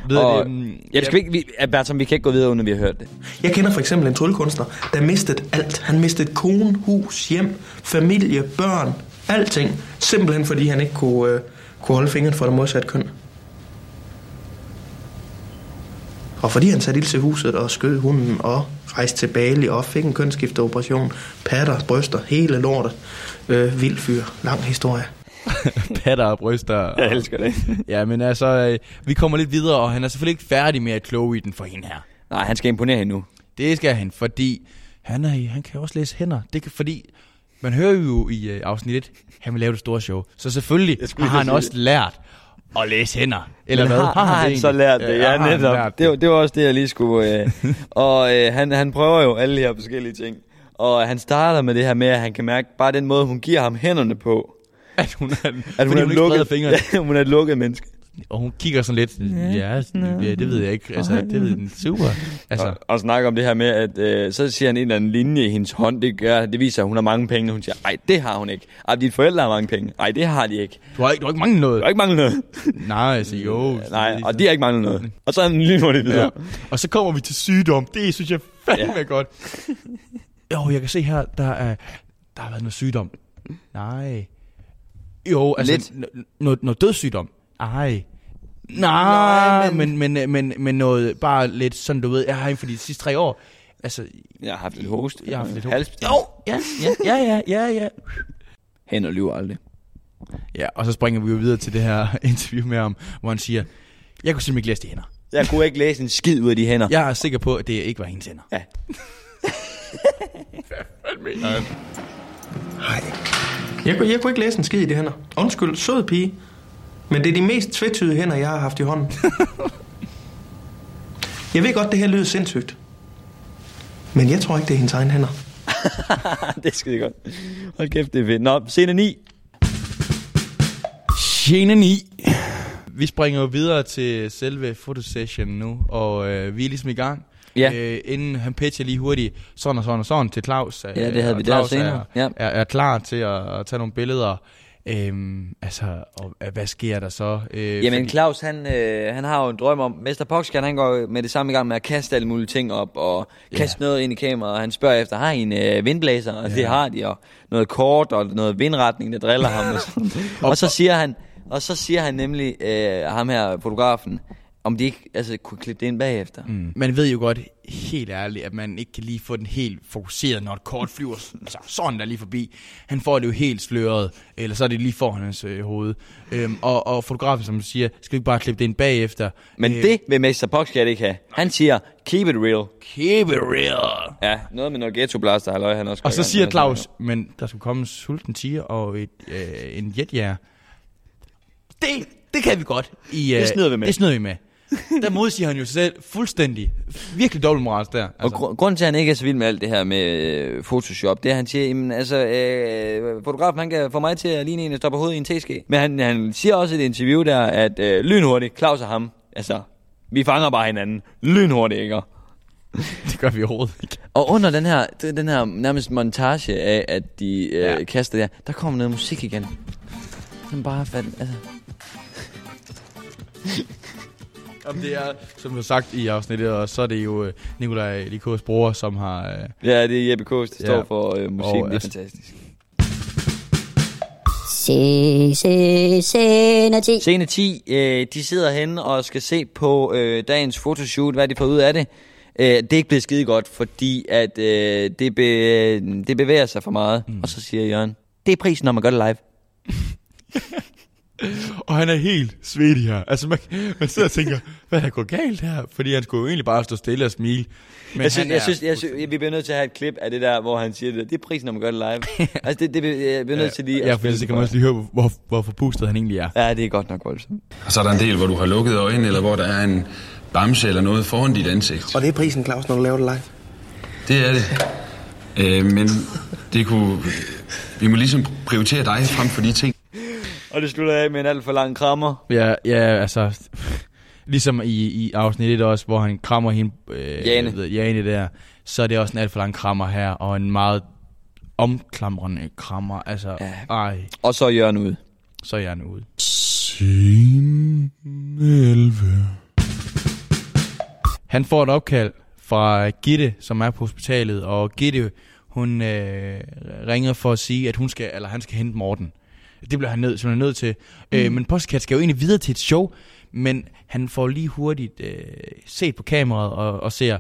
Ved Og, det, mm, ja, skal vi, ikke, vi, ja, Bertram, vi kan ikke gå videre, uden at vi har hørt det. Jeg kender for eksempel en tryllekunstner, der mistede alt. Han mistede kone, hus, hjem, familie, børn, alting. Simpelthen fordi han ikke kunne, øh, kunne holde fingeren for det modsatte køn. Og fordi han satte ild til huset og skød hunden og rejste til Bali og fik en kønsskifteoperation, patter, bryster, hele lortet. Øh, vild fyr. Lang historie. patter og bryster. Jeg elsker det. Ja, men altså, øh, vi kommer lidt videre, og han er selvfølgelig ikke færdig med at kloge i den for hende her. Nej, han skal imponere hende nu. Det skal han, fordi han, er, han kan også læse hænder. Det kan, fordi man hører jo i øh, afsnit 1, han vil lave det store show. Så selvfølgelig har han også lært at læse hænder. Eller Men hvad? Har, har, han det så lært det? Ja, han netop. lært Det, var, det var også det, jeg lige skulle... Øh, og øh, han, han prøver jo alle de her forskellige ting. Og han starter med det her med, at han kan mærke bare den måde, hun giver ham hænderne på. At hun er, At hun er, hun lukket, fingrene. ja, hun er et lukket menneske. Og hun kigger sådan lidt, ja, ja det ved jeg ikke. Altså, det ved den super. Altså, Og, og snakker om det her med, at øh, så siger han en eller anden linje i hendes hånd. Det, gør, det viser, at hun har mange penge. Hun siger, nej, det har hun ikke. Ej, dine forældre har mange penge. Nej, det har de ikke. du har ikke, du har ikke manglet noget. Du har ikke manglet noget. Nej, altså, jo. Nej, og de har ikke manglet noget. Og så er han lynhurtigt videre. Ja. Og så kommer vi til sygdom. Det synes jeg fandme Ja. ja. godt. Jo, jeg kan se her, der er, der har været noget sygdom. Nej. Jo, altså noget, noget dødssygdom. Ej. Nej, men, men, men, men, men noget bare lidt sådan, du ved, jeg har inden for de sidste tre år, altså, Jeg har haft lidt host. jeg har haft lidt Hals. Jo, ja, ja, ja, ja, ja, ja. Hænder lyver aldrig. Ja, og så springer vi jo videre til det her interview med ham, hvor han siger, jeg kunne simpelthen ikke læse de hænder. Jeg kunne ikke læse en skid ud af de hænder. Jeg er sikker på, at det ikke var hendes hænder. Ja. Nej. Jeg, kunne- jeg kunne ikke læse en skid i de hænder. Undskyld, sød pige. Men det er de mest tvetydige hænder, jeg har haft i hånden. jeg ved godt, det her lyder sindssygt. Men jeg tror ikke, det er hendes egen hænder. det er skide godt. Hold kæft, det er fedt. Nå, scene 9. Scene 9. Vi springer jo videre til selve fotosession nu, og øh, vi er ligesom i gang. Ja. Øh, inden han pitcher lige hurtigt sådan og sådan og sådan til Claus. øh, Ja, det havde og vi der senere. Er, Ja. er, er klar til at, at tage nogle billeder. Øhm, altså, og, øh, hvad sker der så? Øh, Jamen Claus, han, øh, han har jo en drøm om, Mester Poxcan, han går med det samme i gang med at kaste alle mulige ting op, og kaste noget ind i kameraet, og han spørger efter, har I en øh, vindblæser? Og det har de, og noget kort, og noget vindretning, der driller ham. Og, og så siger han, og så siger han nemlig, øh, ham her, fotografen, om de ikke altså, kunne klippe det ind bagefter. Mm. Man ved jo godt, helt ærligt, at man ikke kan lige få den helt fokuseret, når et kort flyver altså, sådan der lige forbi. Han får det jo helt sløret, eller så er det lige foran hans øh, hoved. Øhm, og, og fotografen, som du siger, skal vi ikke bare klippe det ind bagefter? Men Øh, det vil Mester Poxcan ikke have. Han siger, keep it real. Keep it real. Ja, noget med noget ghetto blaster, halløj, han også Og så siger. Claus, men der skulle komme en sulten tiger og et, øh, en jetjæger. Det, det kan vi godt. I, øh, Det snyder vi med. Det snyder vi med. Der modsiger han jo sig selv fuldstændig. Virkelig dobbeltmoralsk der. Og Altså. gr- grunden til, at han ikke er så vild med alt det her med øh, Photoshop, det er, at han siger, jamen, altså, øh, fotografen han kan få mig til at ligne en, der på hovedet i en teske. Men han, han siger også i et interview der, at øh, lynhurtigt, Claus og ham, altså, vi fanger bare hinanden. Lynhurtigt, ikke? Det gør vi overhovedet ikke. Og under den her, den her nærmest montage af, at de øh, Ja. ja. kaster der, der kommer noget musik igen. Som bare fandt, altså... Om det er, som du har sagt i afsnittet, og så er det jo øh, Nikolaj Likos bror, som har... Øh, Ja, det er Jeppe Kås, der Ja. står for øh, musikken, Og det er altså- fantastisk. Se, se, scene 10. Scene 10, øh, de sidder henne og skal se på øh, dagens fotoshoot, hvad de får ud af det. Øh, det er ikke blevet skide godt, fordi at øh, det, be, det bevæger sig for meget. Mm. Og så siger Jørgen, det er prisen, når man gør det live. og han er helt svedig her. Altså, man, man sidder og tænker, hvad er der gået galt her? Fordi han skulle jo egentlig bare stå stille og smile. Men Jeg synes, jeg, er synes, jeg synes, vi bliver nødt til at have et klip af det der, hvor han siger det. Det er prisen, når man gør det live. altså, det, det, jeg bliver nødt til lige Ja, at for spille kan man også lige høre, hvor, hvor forpustet han egentlig er. Ja, det er godt nok voldsomt. Og så er der en del, hvor du har lukket øjnene, eller hvor der er en bamse eller noget foran dit ansigt. Og det er prisen, Claus, når du laver det live. Det er det. Øh, men det kunne... Vi må ligesom prioritere dig frem for de ting. Og det slutter af med en alt for lang krammer. Ja, ja, altså... Ligesom i, i afsnit 1 også, hvor han krammer hende, øh, Jane. Ved, Jane der, så er det også en alt for lang krammer her, og en meget omklamrende krammer. Altså, Ja. ej, Og så er Jørgen ude. så er jeg nu ude. Scene 11. Han får et opkald fra Gitte, som er på hospitalet, og Gitte, hun øh, ringer for at sige, at hun skal, eller han skal hente Morten. Det bliver han han er nødt til. Mm. Øh, men Postkat skal jo egentlig videre til et show, men han får lige hurtigt øh, set på kameraet og, og ser, jeg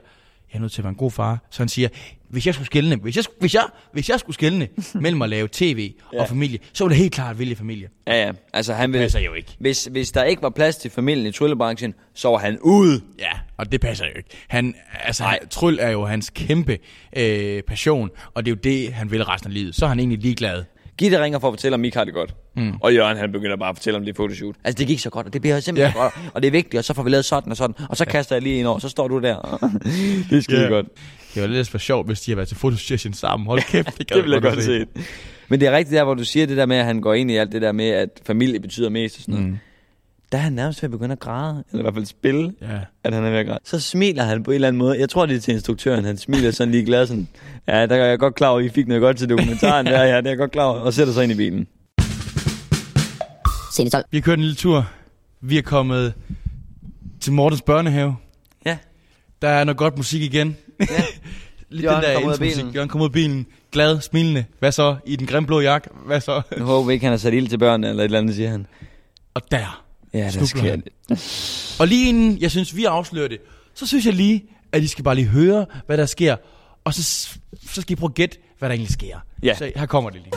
er nødt til at være en god far. Så han siger, hvis jeg skulle skælne, hvis jeg, hvis jeg, hvis jeg skulle skælne mellem at lave tv Ja. og familie, så ville jeg helt klart vælge familie. Ja, ja. Altså, han Det vil, passer jo ikke. hvis, hvis der ikke var plads til familien i tryllebranchen, så var han ude. Ja, og det passer jo ikke. Han, altså, han, tryl er jo hans kæmpe øh, passion, og det er jo det, han vil resten af livet. Så er han egentlig ligeglad. Gitte ringer for at fortælle, om Mik har det godt. Mm. Og Jørgen, han begynder bare at fortælle om det fotoshoot. Altså, det gik så godt, og det bliver simpelthen ja. godt. Og det er vigtigt, og så får vi lavet sådan og sådan. Og så kaster jeg lige ind over, så står du der. det er skide yeah. godt. Det var lidt for sjovt, hvis de har været til fotosession sammen. Hold kæft, det, det vil jeg godt se. Men det er rigtigt der, hvor du siger det der med, at han går ind i alt det der med, at familie betyder mest og sådan noget. Der er han nærmest ved at begynde at græde, eller i hvert fald spille, Ja. at han er ved at græde. Så smiler han på en eller anden måde. Jeg tror, det er til instruktøren. Han smiler sådan lige glad sådan. Ja, der er jeg godt klar over, at I fik noget godt til dokumentaren. der, ja, det er jeg godt klar over. Og sætter sig ind i bilen. Scene 12. Vi har kørt en lille tur. Vi er kommet til Mortens børnehave. Ja. Der er noget godt musik igen. Ja. Lidt Jørgen den der kommer ud af bilen. Jørgen kommer ud af bilen. Glad, smilende. Hvad så? I den grimme blå jakke. Hvad så? Nu håber vi ikke, han har sat ild til børnene, eller et eller andet, siger han. Og der. Ja, Snubler sker han. det. Og lige inden jeg synes, vi afslører det, så synes jeg lige, at I skal bare lige høre, hvad der sker. Og så, så skal I prøve at gætte, hvad der egentlig sker. Ja. Så her kommer det lige.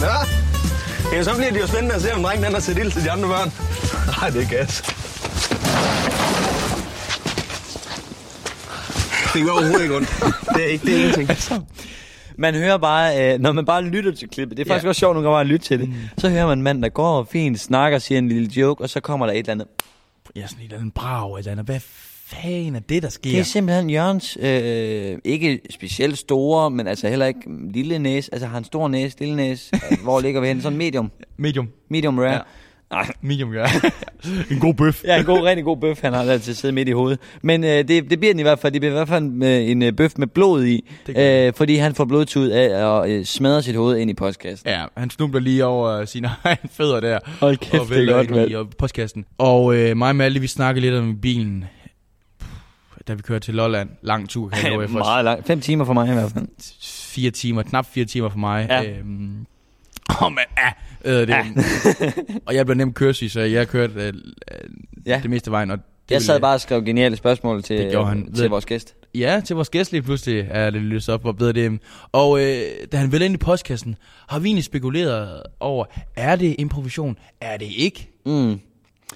Nå, ja, så bliver det jo spændende at se, om drengen den har set ild til de andre børn. Nej, det er gas. Det gør overhovedet ikke ondt. Det er ikke, det er ingenting. Man hører bare, øh, når man bare lytter til klippet, det er faktisk Ja. også sjovt nogle gange at lytte til det, så hører man en mand, der går og fint, snakker, siger en lille joke, og så kommer der et eller andet. Ja, sådan et eller andet brag, et eller andet. Hvad fanden er det, der sker? Det er simpelthen Jørgens, øh, ikke specielt store, men altså heller ikke lille næse, altså har en stor næse, lille næse, hvor ligger vi hen? Sådan medium, Medium. medium rare. Ja. Nej, Medium, ja. en god bøf. Ja, en god, rigtig god bøf, han har der til sidde midt i hovedet. Men øh, det, det bliver den i hvert fald. Det bliver i hvert fald øh, en øh, bøf med blod i, gør øh, fordi han får blodtud af at øh, smadre sit hoved ind i postkassen. Ja, han snubler lige over sine egne fødder der. Hold kæft, og det er godt, ind i mand. øh, postkassen. Og øh, mig og Malte, vi snakkede lidt om bilen, da vi kørte til Lolland. Lang tur, kan jeg love jer. Meget langt. Fem timer for mig i hvert fald. Fire timer, knap fire timer for mig. Ja. Øhm, Åh, man, ah, øh, det, og jeg blev nemt køresyg, så jeg kørte øh, Ja. det meste af vejen. Og det Jeg sad bare og skrev geniale spørgsmål til, Det han. til Ved- vores gæst. Ja, til vores gæst lige pludselig er det løst op, hvor bedre det. Og øh, da han ville ind i postkassen, har vi egentlig spekuleret over, er det improvisation? Er det ikke? Mm.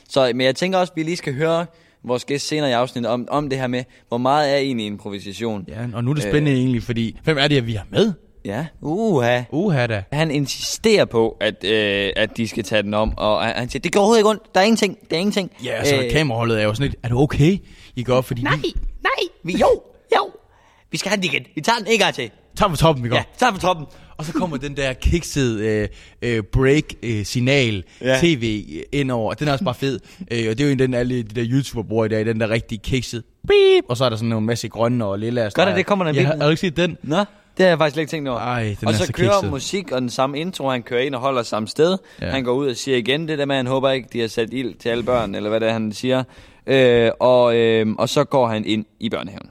Så, men jeg tænker også, at vi lige skal høre vores gæst senere i afsnittet om, om det her med, hvor meget er egentlig improvisation. Ja, og nu er det spændende øh. egentlig, fordi hvem er det, vi har med? Ja, uha. Uha da. Han insisterer på, at, øh, at de skal tage den om, og han siger, det går overhovedet ikke ondt, der er ingenting, der er ingenting. Ja, så øh, kameraholdet er jo sådan lidt, er du okay? I går op, fordi Nej, vi nej, vi, jo, jo. Vi skal have den igen. Vi tager den en gang til. tager på toppen, vi går. Ja, tager på toppen. Og så kommer den der kiksede øh, øh, break-signal, Ja. øh, tv øh, indover. Den er også bare fed. Øh, og det er jo en den, alle de der YouTuber bruger i dag, den der rigtig kiksede. Beep! Og så er der sådan en masse grønne og lilla Godt, at det kommer der en ja, bil. har, har du ikke set den? Nå, det har jeg faktisk slet ikke tænkt over. Ej, den og så, så kører kikset. musik og den samme intro, han kører ind og holder samme sted. Ja. Han går ud og siger igen det der med, at han håber ikke, de har sat ild til alle børn, eller hvad det er, han siger. Øh, og, øh, og så går han ind i børnehaven.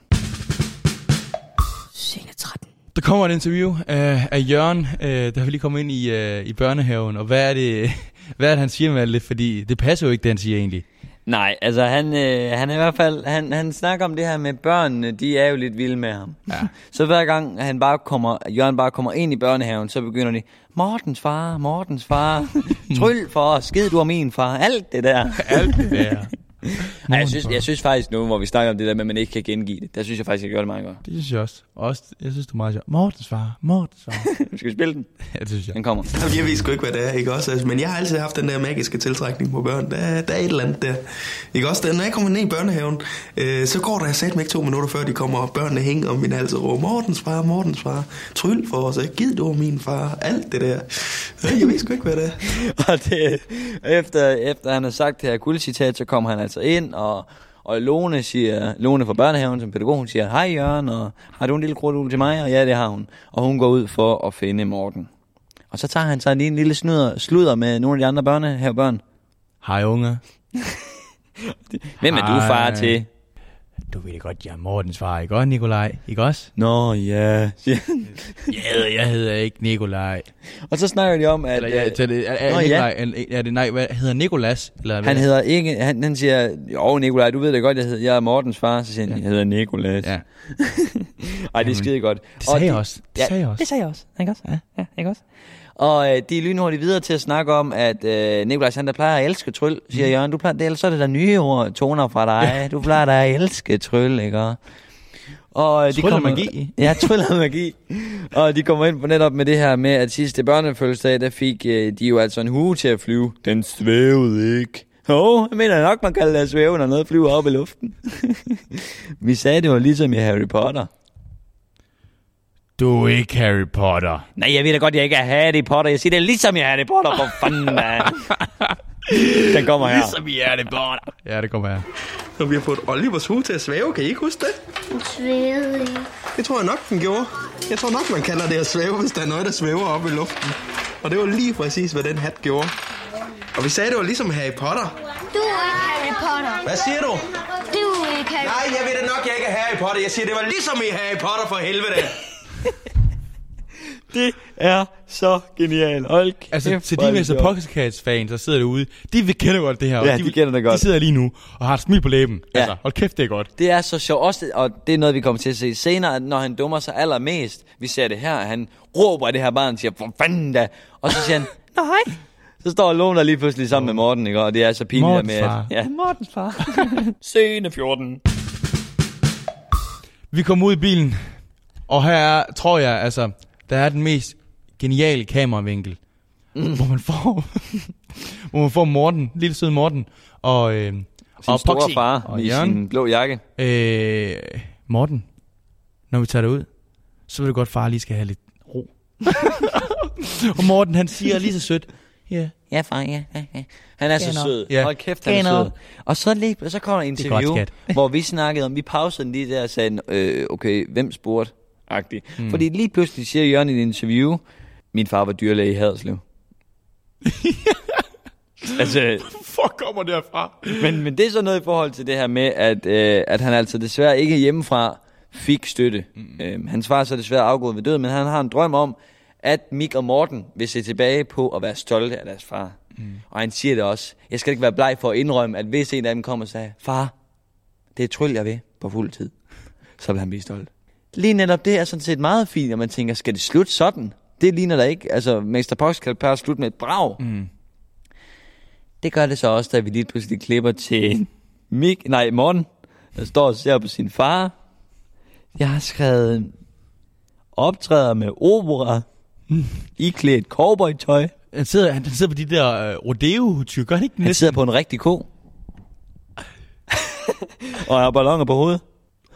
Scene 13. Der kommer et interview af, af Jørgen, øh, der vil lige komme ind i, øh, i børnehaven. Og hvad er det, hvad er det han siger med alt det? Fordi det passer jo ikke, det han siger egentlig. Nej, altså han, øh, han er i hvert fald, han, han snakker om det her med børnene, de er jo lidt vilde med ham. Ja. så hver gang han bare kommer, Jørgen bare kommer ind i børnehaven, så begynder de, Mortens far, Mortens far, tryl for os, skid du om min far, alt det der. Alt det der. Nej, jeg, synes, jeg synes faktisk nu, hvor vi snakker om det der med, at man ikke kan gengive det, der synes jeg faktisk, jeg gør det meget godt. Det synes jeg også. også jeg synes, det er meget sjovt. Mortens far, Mortens far. Skal vi spille den? ja, det synes jeg. Den kommer. Jamen, Jeg ved sgu ikke, hvad det er, ikke også? Altså, Men jeg har altid haft den der magiske tiltrækning på børn. Der, er- der er et eller andet der. Ikke også? Når jeg kommer ned i børnehaven, øh, så går der sat mig ikke to minutter før de kommer, og børnene hænger om min hals og råber, Mortens far, Mortens far, tryl for os, ikke? Gid du over min far, alt det der. Jeg ved sgu ikke, hvad det er. og det, efter, efter han har sagt det her guldcitat, så kommer han altså ind, og, Og Lone siger, Lone fra børnehaven som pædagog, hun siger, hej Jørgen, og har du en lille krudul til mig? Og ja, det har hun. Og hun går ud for at finde Morten. Og så tager han sig lige en lille snyder, sludder med nogle af de andre børnehavebørn. Hej unge. Hvem er du far Hej. til? Du ved det godt, jeg er Mortens far, ikke også, Nikolaj? Ikke også? Nå, ja. han. Jeg hedder, ikke Nikolaj. og så snakker de om, at Eller, ja, øh, er, det, er, er, Nå, ja. Nikolaj, er, er det, nej, hvad hedder Nikolas? Eller hvad? han hedder ikke, han, han siger, jo Nikolaj, du ved det godt, jeg, hedder, jeg er Mortens far. Så siger han, jeg hedder Nikolas. Ja, Ej, det er skide godt. det sagde Og jeg de- også. Det Ja, sagde jeg også. Det sagde jeg også. Ikke også? Ja, ja ikke også? Og øh, de er lynhurtigt videre til at snakke om, at øh, Nikolaj han der plejer at elske tryl, siger mm. Jørgen. Du plejer, det, ellers så er det der nye ord, toner fra dig. Ja. Du plejer da at elske tryl, ikke? Og, øh, de kommer, magi. Ja, tryl og magi. og de kommer ind på netop med det her med, at sidste børnefødselsdag, der fik øh, de jo altså en hue til at flyve. Den svævede ikke. Jo, jeg mener nok, man det at svæve, når noget flyver op i luften. Vi sagde, det var ligesom i Harry Potter. Du er ikke Harry Potter. Nej, jeg ved da godt, jeg ikke er Harry Potter. Jeg siger, det er ligesom i Harry Potter. For fanden, man. Den kommer her. Ligesom i Harry Potter. Ja, det kommer her. Og vi har fået Olivers hue til at svæve, kan I ikke huske det? Den svævede ikke. Det tror jeg nok, den gjorde. Jeg tror nok, man kalder det at svæve, hvis der er noget, der svæver op i luften. Og det var lige præcis, hvad den hat gjorde. Og vi sagde, det var ligesom Harry Potter. Du er ikke Harry Potter. Hvad siger du? Du er ikke Harry Nej, jeg ved da nok, jeg ikke er Harry Potter. Jeg siger, det var ligesom i Harry Potter for helvede. Det er så genialt. Hold Altså, til hvor er de sjovt. Pockets fans, der sidder derude, de vil kende godt det her. og Ja, de kender det godt. De sidder lige nu og har et smil på læben. Ja. Altså, hold kæft, det er godt. Det er så sjovt, også, og det er noget, vi kommer til at se senere, når han dummer sig allermest, vi ser det her, han råber af det her barn og siger, for fanden da, og så siger han, nej. Så står Lone lige pludselig sammen med Morten, ikke? og det er så pinligt der Mortens med, far. at, ja, Mortens far. Scene 14. Vi kommer ud i bilen, og her er, tror jeg, altså, der er den mest geniale kameravinkel, mm. hvor man får, hvor man får Morten, lille søde Morten, og, øh, Sin og store Poxy, far og i Jørgen. sin blå jakke. Øh, Morten, når vi tager det ud, så vil det godt, far lige skal have lidt ro. og Morten, han siger lige så sødt, ja, yeah. Ja, far, ja, ja, ja. Han er så Genau. sød. Ja. Hold kæft, han er Genau. sød. Og så, lige, så kommer der en er godt, interview, skat. hvor vi snakkede om, vi pausede den lige der og sagde, øh, okay, hvem spurgte? Mm. Fordi lige pludselig siger Jørgen i et interview, min far var dyrlæge i Haderslev. altså, fuck kommer derfra? men, men det er så noget i forhold til det her med, at, øh, at han altså desværre ikke hjemmefra fik støtte. Mm. Øh, hans far er så desværre afgået ved døden, men han har en drøm om, at Mik og Morten vil se tilbage på at være stolte af deres far. Mm. Og han siger det også. Jeg skal ikke være bleg for at indrømme, at hvis en af dem kommer og siger, far, det er tryl, jeg ved på fuld tid, så vil han blive stolt. Lige netop det er sådan set meget fint, og man tænker, skal det slutte sådan? Det ligner der ikke. Altså, Mr. Pox kan bare slutte med et brag. Mm. Det gør det så også, da vi lige pludselig klipper til Mik, nej, Morten, der står og ser på sin far. Jeg har skrevet optræder med opera, i klædt cowboy-tøj. Han sidder, han, han sidder på de der øh, rodeo-tyr, gør han ikke Han næsten? sidder på en rigtig ko. og har balloner på hovedet.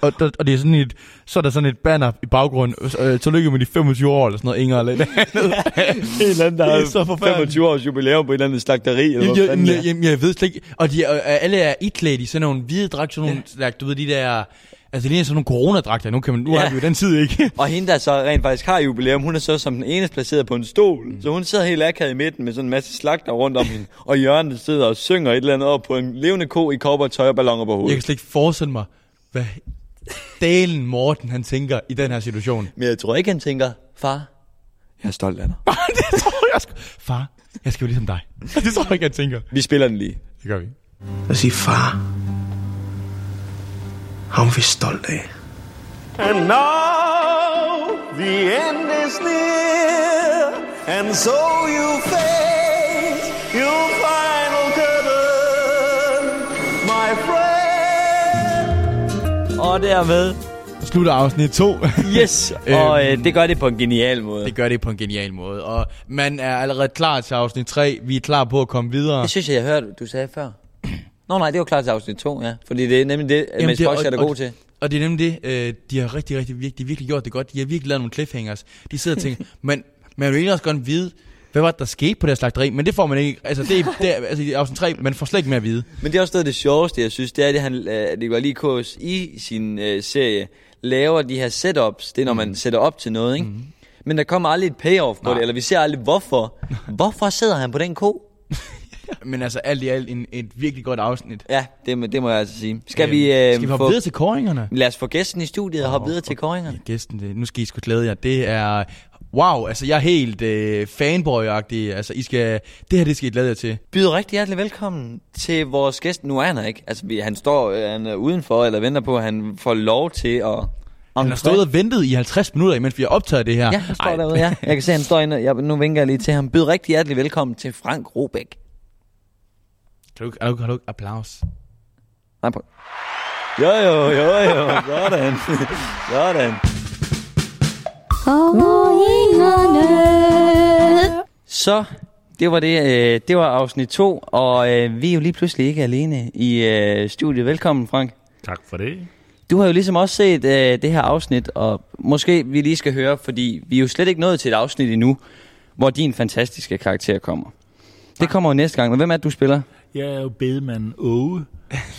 Og, og, og det er sådan et, så er der sådan et banner i baggrunden, øh, tillykke med de 25 år, eller sådan noget, Inger eller et andet. En eller anden, der er har så forfærdeligt. 25 års jubilæum på et eller andet slagteri. Eller Jamen, hvad jeg, jeg, jeg, jeg ved slet ikke, og de øh, alle er iklædt i sådan nogle hvide dragter, sådan nogle, ja. du ved, de der, altså det ligner sådan nogle coronadragter, nu, kan man, nu Ja. har vi jo den tid, ikke? Og hende, der så rent faktisk har jubilæum, hun er så som den eneste placeret på en stol. Mm. Så hun sidder helt akavet i midten med sådan en masse slagter rundt om hende. Og Jørgen der sidder og synger et eller andet op på en levende ko i cowboy-tøj og balloner på Jeg hovedet. kan slet ikke forestille mig, hvad dalen Morten han tænker i den her situation. Men jeg tror ikke, han tænker, far, jeg er stolt af dig. det tror jeg sgu. Far, jeg skal jo ligesom dig. Det tror jeg ikke, han tænker. Vi spiller den lige. Det gør vi. Og sige, far, ham er vi stolt af. And now the end is near, and so you face Og dermed, Slutter afsnit 2. yes. og øh, det gør det på en genial måde. Det gør det på en genial måde. Og man er allerede klar til afsnit 3. Vi er klar på at komme videre. Det synes jeg, jeg hørte, du sagde før. Nå nej, det var klart til afsnit 2, ja. Fordi det er nemlig det, Jamen, Mads Fox er der god til. Og det er nemlig det, øh, de har rigtig, rigtig virkelig, de virkelig gjort det godt. De har virkelig lavet nogle cliffhangers. De sidder og tænker, men man vil egentlig også godt vide, hvad var det, der skete på det her slagteri? Men det får man ikke, altså det, er- det er, altså i afsnit 3, man får slet ikke mere at vide. Men det er også noget af det sjoveste, jeg synes, det er, det han, øh, Nikolaj Likos i sin øh, serie laver de her setups. Det er, når man sætter op til noget, ikke? Mm. Men der kommer aldrig et payoff på Nej. det, eller vi ser aldrig, hvorfor. Hvorfor sidder han på den ko? Men altså alt i alt en, et virkelig godt afsnit. Ja, det, må- det må jeg altså sige. Skal Øhm, vi, øh, skal vi hoppe få, videre til koringerne? Lad os få gæsten i studiet og hoppe videre til koringerne. Gæsten, det, nu skal I sgu glæde jer. Det er, wow, altså jeg er helt øh, fanboy-agtig. Altså I skal, det her, det skal I glæde jer til. byder rigtig hjertelig velkommen til vores gæst. Nu er han her ikke. Altså, vi, han står øh, han er udenfor, eller venter på, at han får lov til at... Han har stået og ventet i 50 minutter, imens vi har optaget det her. Ja, han står Ej. derude, ja. Jeg kan se, han står inde. Jeg, nu vinker jeg lige til ham. Byd rigtig hjertelig velkommen til Frank Robæk. Kan du, kan du, kan du applaus? Nej, på. Jo, jo, jo, jo. Sådan. Sådan. Koringerne. Så, det var det. Øh, det var afsnit to, og øh, vi er jo lige pludselig ikke alene i øh, studiet. Velkommen, Frank. Tak for det. Du har jo ligesom også set øh, det her afsnit, og måske vi lige skal høre, fordi vi er jo slet ikke nået til et afsnit endnu, hvor din fantastiske karakter kommer. Det kommer jo næste gang, men hvem er det, du spiller? Jeg er jo bedemand Åge,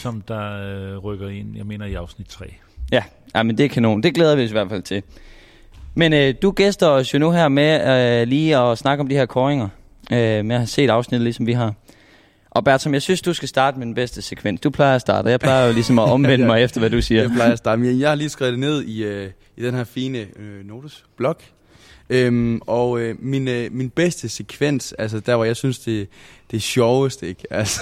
som der øh, rykker ind, jeg mener i afsnit 3. Ja, ja, men det er kanon. Det glæder vi os i hvert fald til. Men øh, du gæster os jo nu her med øh, lige at snakke om de her koringer. Øh, med at have set afsnittet, ligesom vi har. Og Bertram, jeg synes, du skal starte med den bedste sekvens. Du plejer at starte, jeg plejer jo ligesom at omvende mig efter, hvad du siger. Jeg plejer at starte, men jeg har lige skrevet det ned i, øh, i den her fine øh, notesblok. Øhm, og øh, min, øh, min bedste sekvens, altså der hvor jeg synes det, det er sjovest, ikke? Altså,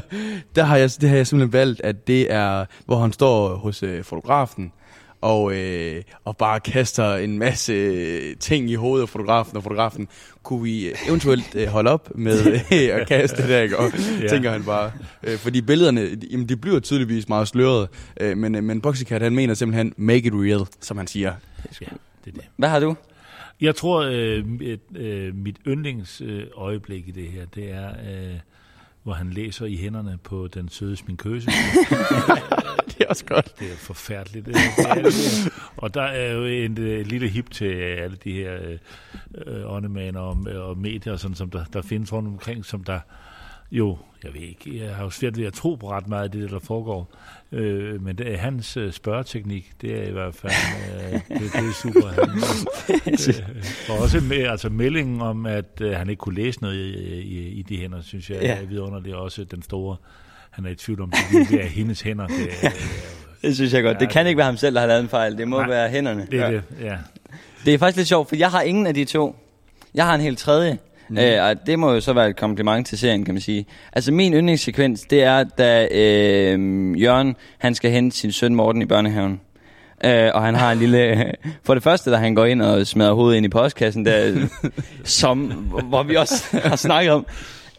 der har jeg, det har jeg simpelthen valgt, at det er, hvor han står hos øh, fotografen, og, øh, og bare kaster en masse øh, ting i hovedet af fotografen, og fotografen, kunne vi eventuelt øh, holde op med øh, at kaste det der, ikke? Og Ja. tænker han bare. Øh, fordi billederne, jamen, de bliver tydeligvis meget slørede, øh, men, øh, men Boxycat, han mener simpelthen, make it real, som han siger. Ja, det er det. Hvad har du? Jeg tror, øh, et, øh, mit yndlingsøjeblik øjeblik i det her, det er, øh, hvor han læser i hænderne på den søde sminkøse. det er også godt. Det er forfærdeligt. Det er, det er. Og der er jo en øh, lille hip til alle de her øh, øh, åndemaner og, og medier, sådan, som der, der findes rundt omkring, som der jo, jeg ved ikke, jeg har jo svært ved at tro på ret meget af det, der foregår. Øh, men det hans øh, spørgeteknik, det er i hvert fald, øh, det, det er super. Han, øh, og også med, altså meldingen om, at øh, han ikke kunne læse noget i, i, i de hænder, synes jeg Ja. er vidunderligt. Også den store, han er i tvivl om, det virkelig er hendes hænder. Det er, Det synes jeg godt. Ja, Det kan det- ikke være ham selv, der har lavet en fejl. Det må Nej, være hænderne. det er det, ja. Det er faktisk lidt sjovt, for jeg har ingen af de to. Jeg har en helt tredje. Mm. Øh, og det må jo så være et kompliment til serien, kan man sige. Altså min yndlingssekvens, det er, da øh, Jørgen, han skal hente sin søn Morten i børnehaven. Øh, og han har en lille... For det første, da han går ind og smadrer hovedet ind i postkassen, der, som, hvor vi også har snakket om,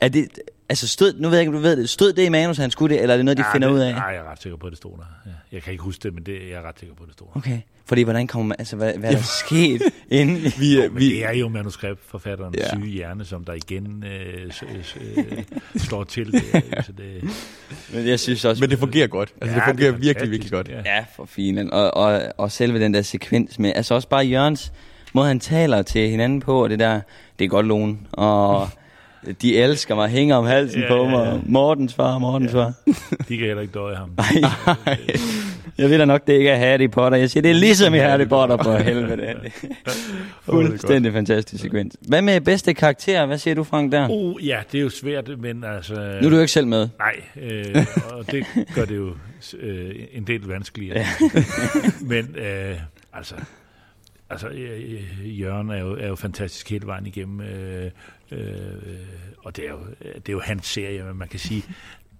er det... Altså stød, nu ved jeg ikke, om du ved det, stød det i manus, at han skulle det, eller er det noget, de Ja, finder det, ud af? Nej, jeg er ret sikker på, at det stod der. Ja. Jeg kan ikke huske det, men det, jeg er ret sikker på, at det stod der. Okay. Fordi hvordan kommer man, altså hvad, hvad er der sket inden? Vi, Jo, øh, vi, det er jo manuskriptforfatterens Ja. syge hjerne, som der igen øh, s- s- øh, slår til. Det, så det, Men jeg synes også... men det fungerer godt. Altså, det Ja, fungerer er virkelig, virkelig godt. Ja. Ja, for filen. Og, og, og selve den der sekvens med, altså også bare Jørgens måde, han taler til hinanden på, og det der, det er godt Lone, og de elsker mig, hænger om halsen Ja, på ja, mig, ja. og Mortens far, Mortens far. de kan heller ikke døje ham. Jeg ved da nok, det ikke er Harry Potter. Jeg siger, det er ligesom i Harry Potter på helvede. Fuldstændig fantastisk sekvens. Hvad med bedste karakter? Hvad siger du, Frank, der? Uh, ja, det er jo svært, men altså... Nu er du jo ikke selv med. Nej, øh, og det gør det jo øh, en del vanskeligere. Men øh, altså, altså øh, Jørgen er jo, er jo fantastisk hele vejen igennem, øh, øh, og det er, jo, det er jo hans serie, men man kan sige,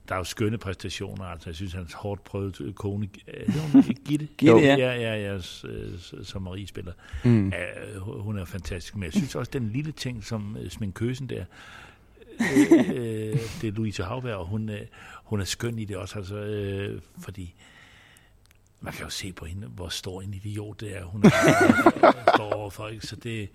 der er jo skønne præstationer. Altså, jeg synes, hans hårdt prøvede kone, øh, hun Gitte? Gitte, ja. ja. Ja, ja, øh, som Marie spiller. Mm. Uh, hun er fantastisk, men jeg synes også, den lille ting, som øh, sminkøsen der, øh, øh, det er Louise Havberg, og hun, øh, hun er skøn i det også, altså, øh, fordi man kan jo se på hende, hvor stor en idiot det er, hun er, står overfor, ikke? Så det,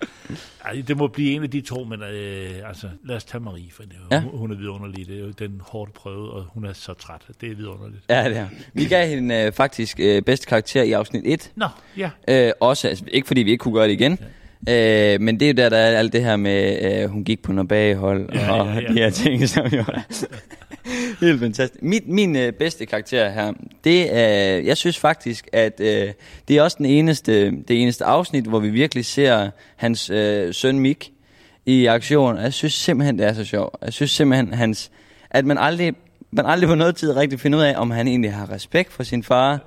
ej, det må blive en af de to, men øh, altså, lad os tage Marie, for det, er Ja. hun, hun er vidunderlig, det er jo den hårdt prøvet, og hun er så træt, det er vidunderligt. Ja, det er. Vi gav hende øh, faktisk øh, bedste karakter i afsnit 1. Nå, ja. Øh, også, altså, ikke fordi vi ikke kunne gøre det igen. Øh, men det er jo der, der er alt det her med, øh, hun gik på noget bagehold, Ja, og ja, ja. de her ting, som jo helt fantastisk. Min, min øh, bedste karakter her, det er, jeg synes faktisk, at øh, det er også den eneste, det eneste afsnit, hvor vi virkelig ser hans øh, søn Mik i aktion. Jeg synes simpelthen, det er så sjovt. Jeg synes simpelthen, hans, at man aldrig, man aldrig på noget tid rigtig finder ud af, om han egentlig har respekt for sin far,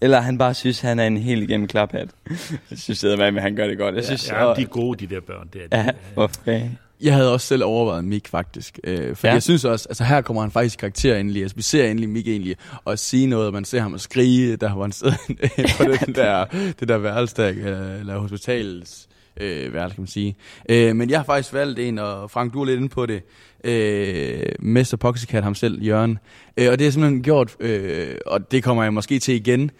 eller han bare synes, han er en helt igennem klaphat. Jeg synes, det med, at han gør det godt. Jeg synes, ja, de er gode, de der børn. Det er de. Ja, hvor fanden. Jeg havde også selv overvejet Mik faktisk. Øh, for Ja. jeg synes også, altså her kommer han faktisk i karakter endelig. Altså, vi ser endelig Mik egentlig og sige noget, og man ser ham at skrige, der hvor han sidder på den der, det der værelse, der, øh, eller hospitalets øh, værelse, kan man sige. Øh, men jeg har faktisk valgt en, og Frank, du er lidt inde på det, øh, Mester Poxycat ham selv, Jørgen. Øh, og det er simpelthen gjort, øh, og det kommer jeg måske til igen,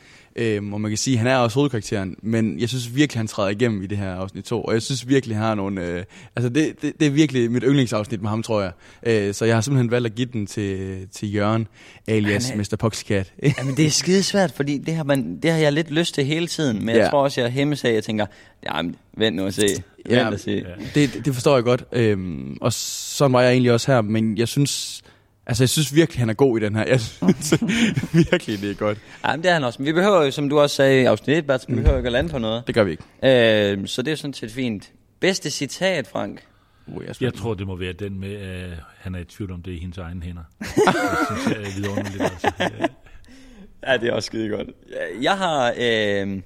Øhm, og man kan sige, at han er også hovedkarakteren, men jeg synes virkelig, han træder igennem i det her afsnit 2, og jeg synes virkelig, han har nogle... Øh, altså, det, det, det er virkelig mit yndlingsafsnit med ham, tror jeg. Øh, så jeg har simpelthen valgt at give den til, til Jørgen, alias Han er- Mr. Poxycat. Jamen, det er skide svært, fordi det har, man, det har jeg lidt lyst til hele tiden. Men ja. jeg Ja. tror også, jeg hæmmes af, jeg tænker, jamen, vent nu og se. Vent Ja, og se. det, det forstår jeg godt. Øhm, og sådan var jeg egentlig også her, men jeg synes... Altså, jeg synes virkelig, han er god i den her. Jeg synes virkelig, det er godt. Jamen, det er han også. Men vi behøver jo, som du også sagde i afsnit 1, Bert, vi behøver jo ikke at lande på noget. Det gør vi ikke. Øh, så det er sådan set fint. Bedste citat, Frank? Uh, jeg, Jeg tror, det må være den med, at han er i tvivl om, det er i hendes egne hænder. det synes jeg er vidunderligt. Altså. Ja, det er også skide godt. Jeg har øh,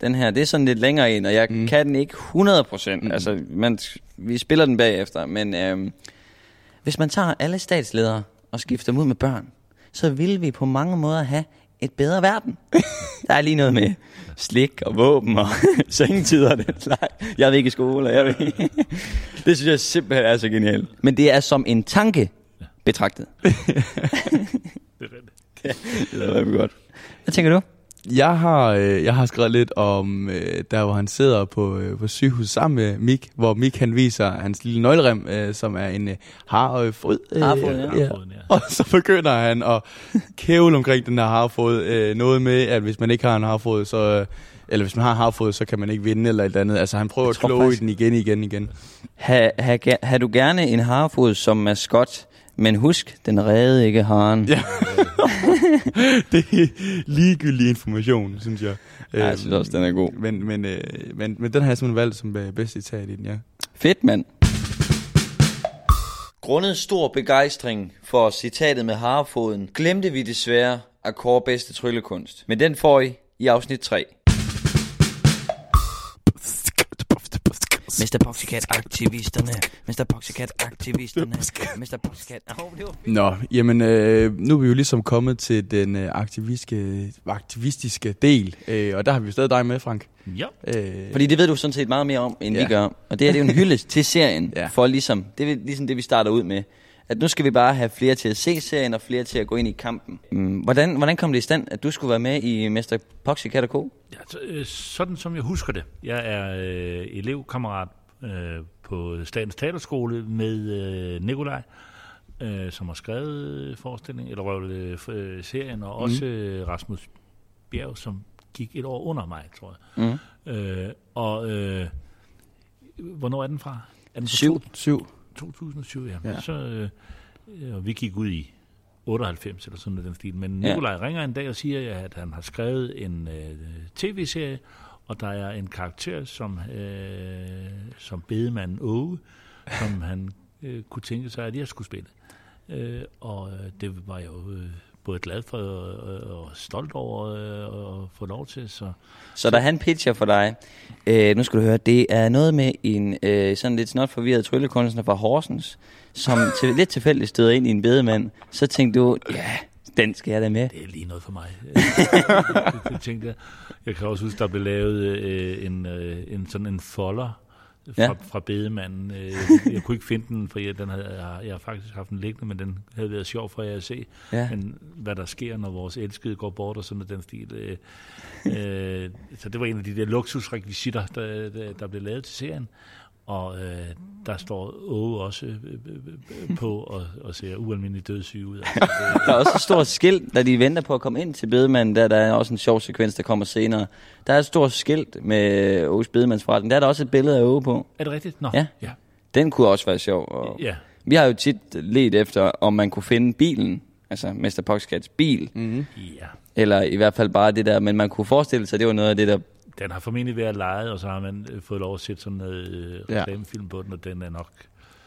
den her, det er sådan lidt længere en, og jeg mm. kan den ikke 100%. Mm. Altså, man, vi spiller den bagefter, men øh, hvis man tager alle statsledere og skifter dem ud med børn, så vil vi på mange måder have et bedre verden. Der er lige noget med slik og våben og sengetider. og den slags. Jeg vil ikke i skole, og jeg vil ikke. Det synes jeg simpelthen er så genialt. Men det er som en tanke betragtet. det er rigtig godt. Hvad tænker du? Jeg har, øh, jeg har skrevet lidt om, øh, der hvor han sidder på, øh, på sygehuset sammen med Mik, hvor Mik han viser hans lille nøglerem, øh, som er en øh, harfod. Øh, Harfod, ja. Harfoden, ja. Og så begynder han at kævle omkring den her harfod. Øh, noget med, at hvis man ikke har en harfod, så... Øh, eller hvis man har harfod, så kan man ikke vinde eller et eller andet. Altså han prøver Jeg at kloge faktisk- i den igen, igen, igen. Ha, ha, ga- har du gerne en harfod som maskot, men husk, den redde ikke haren. Ja. det er ligegyldig information, synes jeg. Ja, jeg synes også, den er god. Men, men, øh, men, men den har jeg simpelthen valgt som øh, bedste citat i den, ja. Fedt, mand. Grundet stor begejstring for citatet med harfoden, glemte vi desværre at kåre bedste tryllekunst. Men den får I i afsnit 3. Mr. Mr. Poxycat-aktivisterne. Mr. Poxycat... Oh, det var fedt. Nå, jamen øh, nu er vi jo ligesom kommet til den øh, aktivistiske, aktivistiske del, øh, og der har vi jo stadig dig med, Frank. Ja. Øh, Fordi det ved du sådan set meget mere om, end. Ja. vi gør. Og det her det er jo en hyldest til serien. Ja. For ligesom, det er ligesom det, vi starter ud med. At nu skal vi bare have flere til at se serien, og flere til at gå ind i kampen. Mm, Hvordan, hvordan kom det i stand, at du skulle være med i. Poxycat og Co? Ja, så, øh, sådan som jeg husker det. Jeg er øh, elevkammerat øh, på Statens Teaterskole med øh, Nikolaj, øh, som har skrevet øh, forestillingen, eller røvlet øh, øh, serien, og også øh, Rasmus Bjerg, som gik et år under mig, tror jeg. Mm. Øh, og øh, hvornår er den fra? Er den fra Syv. to- syv. 2007, ja. Ja. ja. Så, øh, og vi gik ud i 98 eller sådan noget den stil. Men Ja. Nikolaj ringer en dag og siger, at han har skrevet en øh, tv-serie, og der er en karakter som, øh, som bedemanden Åge, som han øh, kunne tænke sig, at jeg skulle spille. Øh, og øh, det var jo øh, både glad for og, og stolt over øh, at få lov til. Så Så da han pitcher for dig, øh, nu skal du høre, det er noget med en øh, sådan lidt snot forvirret tryllekunstner fra Horsens, som til, lidt tilfældigt støder ind i en bedemand. Så tænkte du, ja, den skal jeg da med. det er lige noget for mig. det, det tænkte jeg. Jeg kan også huske, der blev lavet øh, en, øh, en sådan en folder fra, Ja. fra bedemanden. Øh, jeg kunne ikke finde den, for jeg, den havde, jeg, jeg har faktisk haft den liggende, men den havde været sjov for jer at se. Ja. Men hvad der sker, når vores elskede går bort og sådan noget den stil. Øh, øh, så det var en af de der luksusrekvisitter, der, der, der blev lavet til serien. Og øh, der står Åge også øh, øh, på og, og ser ualmindeligt dødssyg ud. Altså, det, Der er også et stort skilt, da de venter på at komme ind til bedemanden. Der, der er også en sjov sekvens, der kommer senere. Der er et stort skilt med Åges bedemandsforretning. Der er der også et billede af Åge på. er det rigtigt? Nå, Ja. ja. Den kunne også være sjov. Og Ja. Vi har jo tit let efter, om man kunne finde bilen. Altså Mr. Poxcats bil. Mm-hmm. ja. Eller i hvert fald bare det der. Men man kunne forestille sig, at det var noget af det der... Den har formentlig været lejet, og så har man øh, fået lov at sætte sådan noget øh, Ja. reklamefilm på den, og den er nok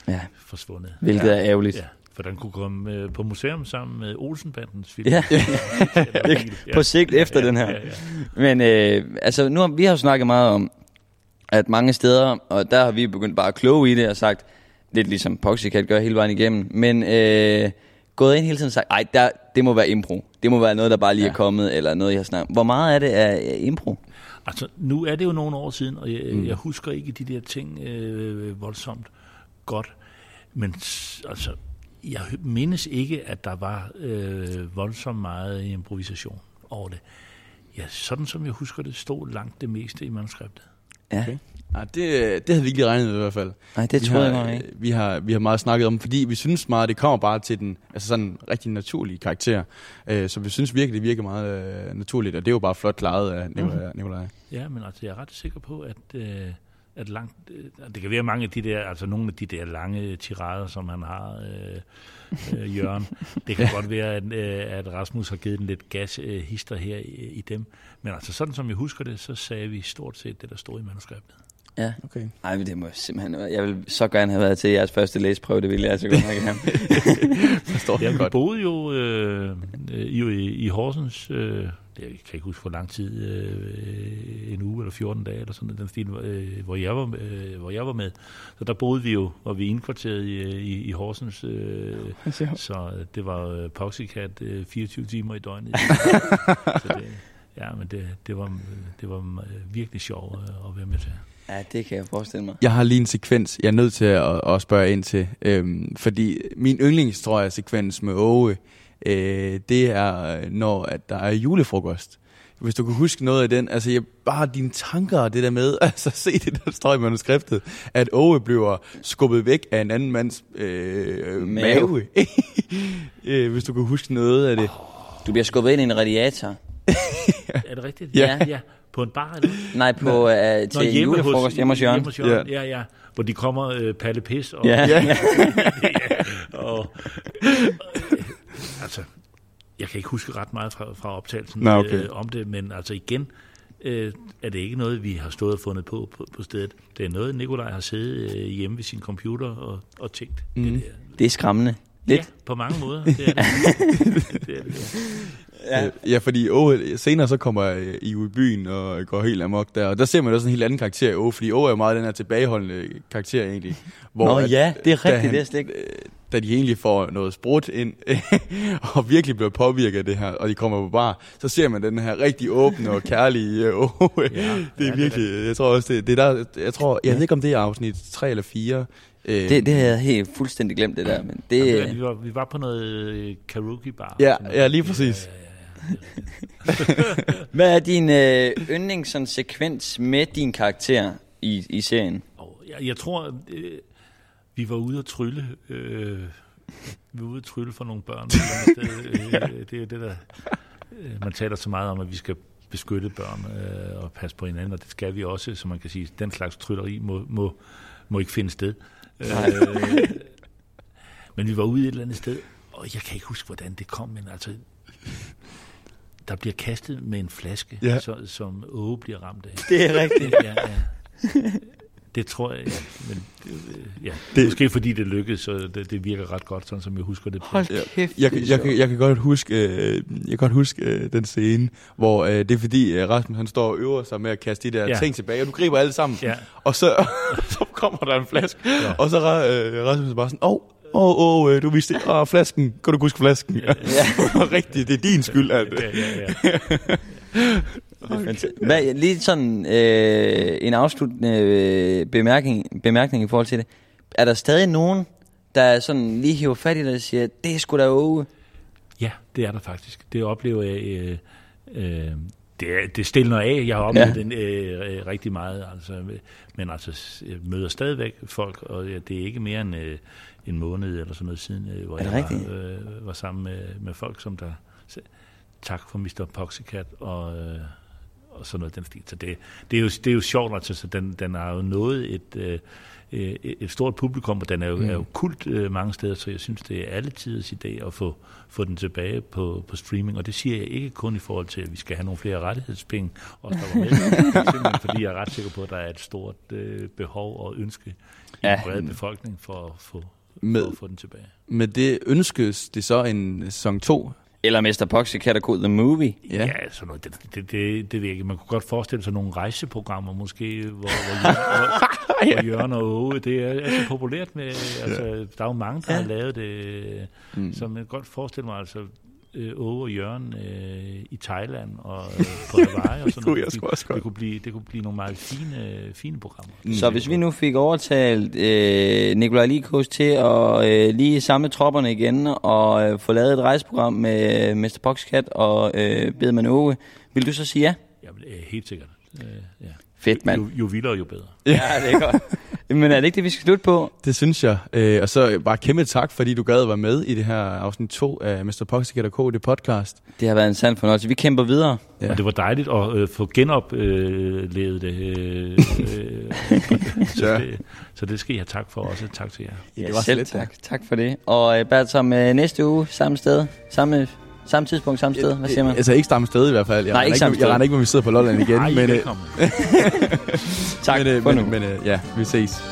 Ja, forsvundet. hvilket ja. er ærgerligt. Ja, for den kunne komme øh, på museum sammen med Olsenbandens film. Ja. På sigt efter den her. Ja, ja. Men øh, altså, nu har, vi har jo snakket meget om, at mange steder, og der har vi begyndt bare at kloge i det og sagt, lidt ligesom Poxycat gør hele vejen igennem, men øh, gået ind hele tiden og sagt, ej, der, det må være impro. Det må være noget, der bare lige ja. er kommet, eller noget, jeg har snakket. Hvor meget af det er er impro? Altså, nu er det jo nogle år siden, og jeg, Mm. jeg husker ikke de der ting øh, voldsomt godt. Men altså, jeg mindes ikke, at der var øh, voldsomt meget improvisation over det. Ja, sådan som jeg husker det, stod langt det meste i manuskriptet. Ja. Okay. Ja, det, det havde vi ikke lige regnet med i hvert fald. Nej, det Vi troede har, jeg godt øh, ikke. Vi har, vi har meget snakket om, fordi vi synes meget, det kommer bare til den altså sådan en rigtig naturlig karakter. Øh, så vi synes virkelig, det virker meget øh, naturligt, og det er jo bare flot klaret af Nicolaj. Nicolaj. Ja, men altså, jeg er ret sikker på, at, øh, at langt, øh, det kan være mange af de der, altså nogle af de der lange tirader, som han har, øh, øh, Jørgen. Det kan godt være, at, øh, at Rasmus har givet den lidt gas hister her i, i dem. Men altså, sådan som jeg husker det, så sagde vi stort set det, der stod i manuskriptet. Ja. Okay. Ej, men det må jeg simpelthen... Jeg vil så gerne have været til jeres første læsprøve, det ville jeg så godt nok gerne. Forstår jeg vi godt. boede jo øh, øh, i, i Horsens, øh, jeg kan ikke huske, hvor lang tid, øh, en uge eller 14 dage, eller sådan den stil, øh, hvor, jeg var, øh, hvor jeg var med. Så der boede vi jo, og vi indkvarteret i, i, i Horsens, øh, så det var øh, Poxycat øh, 24 timer i døgnet. så det, ja, men det, det var, det var øh, virkelig sjovt øh, at være med til. Ja, det kan jeg forestille mig. Jeg har lige en sekvens, jeg er nødt til at, at spørge ind til. Øhm, fordi min yndlingstrøje-sekvens med Åge, øh, det er, når at der er julefrokost. Hvis du kan huske noget af den, altså jeg, bare dine tanker og det der med, altså se det der står i manuskriptet, at Åge bliver skubbet væk af en anden mands øh, Mave. mave. øh, hvis du kan huske noget af det. Du bliver skubbet ind i en radiator. Er det rigtigt? Ja. ja. På en bar, eller? Nej, på, uh, til Nå, en julefrokost hjemme hos Jørgen. Hjemme hos Jørgen. Ja. ja, ja. Hvor de kommer øh, Palle Pis og... Ja. Ja. og, altså, jeg kan ikke huske ret meget fra, fra optagelsen Nå, okay. øh, om det, men altså igen øh, er det ikke noget, vi har stået og fundet på på, på stedet. Det er noget, Nikolaj har siddet øh, hjemme ved sin computer og, og tænkt. Mm. Det, der. Det er skræmmende. Lidt. Ja, på mange måder. Det er det. det, er det ja. Ja. ja, fordi Åge, senere så kommer øh, I jo i byen og går helt amok der, og der ser man også en helt anden karakter i Åge, fordi Åge er jo meget den her tilbageholdende karakter egentlig. Nå at- ja, det er da rigtigt, han- det er slet ikke... øh, Da de egentlig får noget sprut ind, og virkelig bliver påvirket af det her, og de kommer på bar, så ser man den her rigtig åbne og kærlige øh, Åge. Ja, det er ja, det virkelig, jeg tror også, det, det er der, jeg tror, jeg ved ikke om det er afsnit 3 eller 4. Øh, Det, det havde jeg helt fuldstændig glemt, det der. Men det, Ja, vi, var, vi var på noget øh, karaoke bar. Ja, ja, lige præcis. Hvad er din øh, yndlings sådan, sekvens med din karakter i, i serien? Jeg, jeg tror, øh, vi var ude at trylle. Øh, vi var ude at trylle for nogle børn. et eller andet sted. øh, det er det, der... Øh, man taler så meget om, at vi skal beskytte børn øh, og passe på hinanden, og det skal vi også, så man kan sige, den slags trylleri må, må, må ikke finde sted. Øh, men vi var ude et eller andet sted, og jeg kan ikke huske, hvordan det kom, men altså, der bliver kastet med en flaske, Ja. så, som Åge bliver ramt af. Det er rigtigt. Ja, ja. Det tror jeg, ja. Men, øh, ja. Det, Måske fordi det lykkedes, så det, det virker ret godt, sådan som jeg husker det. på. Hold kæft. Jeg, jeg, jeg, jeg kan godt huske, øh, jeg kan godt huske øh, den scene, hvor øh, det er fordi øh, Rasmus han står og øver sig med at kaste de der Ja. ting tilbage, og du griber alle sammen, Ja. og så, så kommer der en flaske, Ja. og så øh, Rasmus er bare sådan, åh, åh, åh, øh, du vidste det, åh, flasken, kan du huske flasken? Ja. Rigtigt, det er din skyld, at Ja, ja, ja. Hvad, lige sådan øh, en afsluttende øh, bemærkning, bemærkning i forhold til det. Er der stadig nogen, der sådan lige hiver fat i dig og siger, det er sgu da Åge? ja, det er der faktisk. Det oplever jeg. Øh, øh, det, er- det stiller af. Jeg har oplevet Ja. den øh, øh, rigtig meget. Altså, men altså, jeg møder stadigvæk folk, og ja, det er ikke mere end øh, en måned eller sådan noget siden, øh, hvor jeg rigtigt? var, øh, var sammen med, med folk, som der sagde, tak for Mr. Poxycat og, øh, og sådan noget den stil. Så det, det, er, jo, det er jo sjovt, altså, så den, den har jo nået et, øh, øh, et stort publikum, og den er jo, Mm. er jo kult øh, mange steder, så jeg synes, det er alle tiders idé at få, få den tilbage på, på streaming. Og det siger jeg ikke kun i forhold til, at vi skal have nogle flere rettighedspenge, og der var med, simpelthen fordi jeg er ret sikker på, at der er et stort øh, behov og ønske i Ja. den brede befolkning for at få, Med- for at få den tilbage. Med det ønskes det så en sæson 2. Eller Mr. Poxy Cat og The Movie. Ja. Ja, sådan noget, det, det, det, det ved jeg ikke. Man kunne godt forestille sig nogle rejseprogrammer måske, hvor, hvor, Jørgen, hvor, hvor Jørgen og Åge, det er, er så populært med, altså, der er jo mange, der ja. har lavet det, mm. så man kan godt forestille mig, altså, øh, Åge og Jørgen øh, i Thailand og øh, på Hawaii og sådan kunne noget. også godt. det, kunne blive, det kunne blive nogle meget fine, fine programmer. Så hvis vi nu fik overtalt øh, Nikolaj Likos til at øh, lige samle tropperne igen og øh, få lavet et rejseprogram med øh, Mr. Boxcat og øh, Bedman Åge, vil du så sige ja? Jamen, øh, helt sikkert. Øh, ja. Fedt, mand. Jo, jo vildere, jo bedre. Ja, det er godt. Men er det ikke det, vi skal slutte på? Det synes jeg. Øh, og så bare kæmpe tak, fordi du gad at være med i det her afsnit 2 af Mr. Poxycat og K, det podcast. Det har været en sand fornøjelse. Vi kæmper videre. Ja. Og det var dejligt at øh, få genoplevet øh, det. Øh, øh, så, Ja. det. Så det skal I have tak for også. Tak til jer. Ja, det var så selv lidt, tak. Tak for det. Og øh, Bertram, øh, næste uge, samme sted, samme, samme tidspunkt, samme sted. Hvad siger man? Altså ikke samme sted i hvert fald. Jeg Nej, regner ikke samme Jeg sted. regner ikke, hvor vi sidder på Lolland igen. Ej, men, øh, velkommen. Tak men, øh, for nu. men, men øh, ja, vi ses.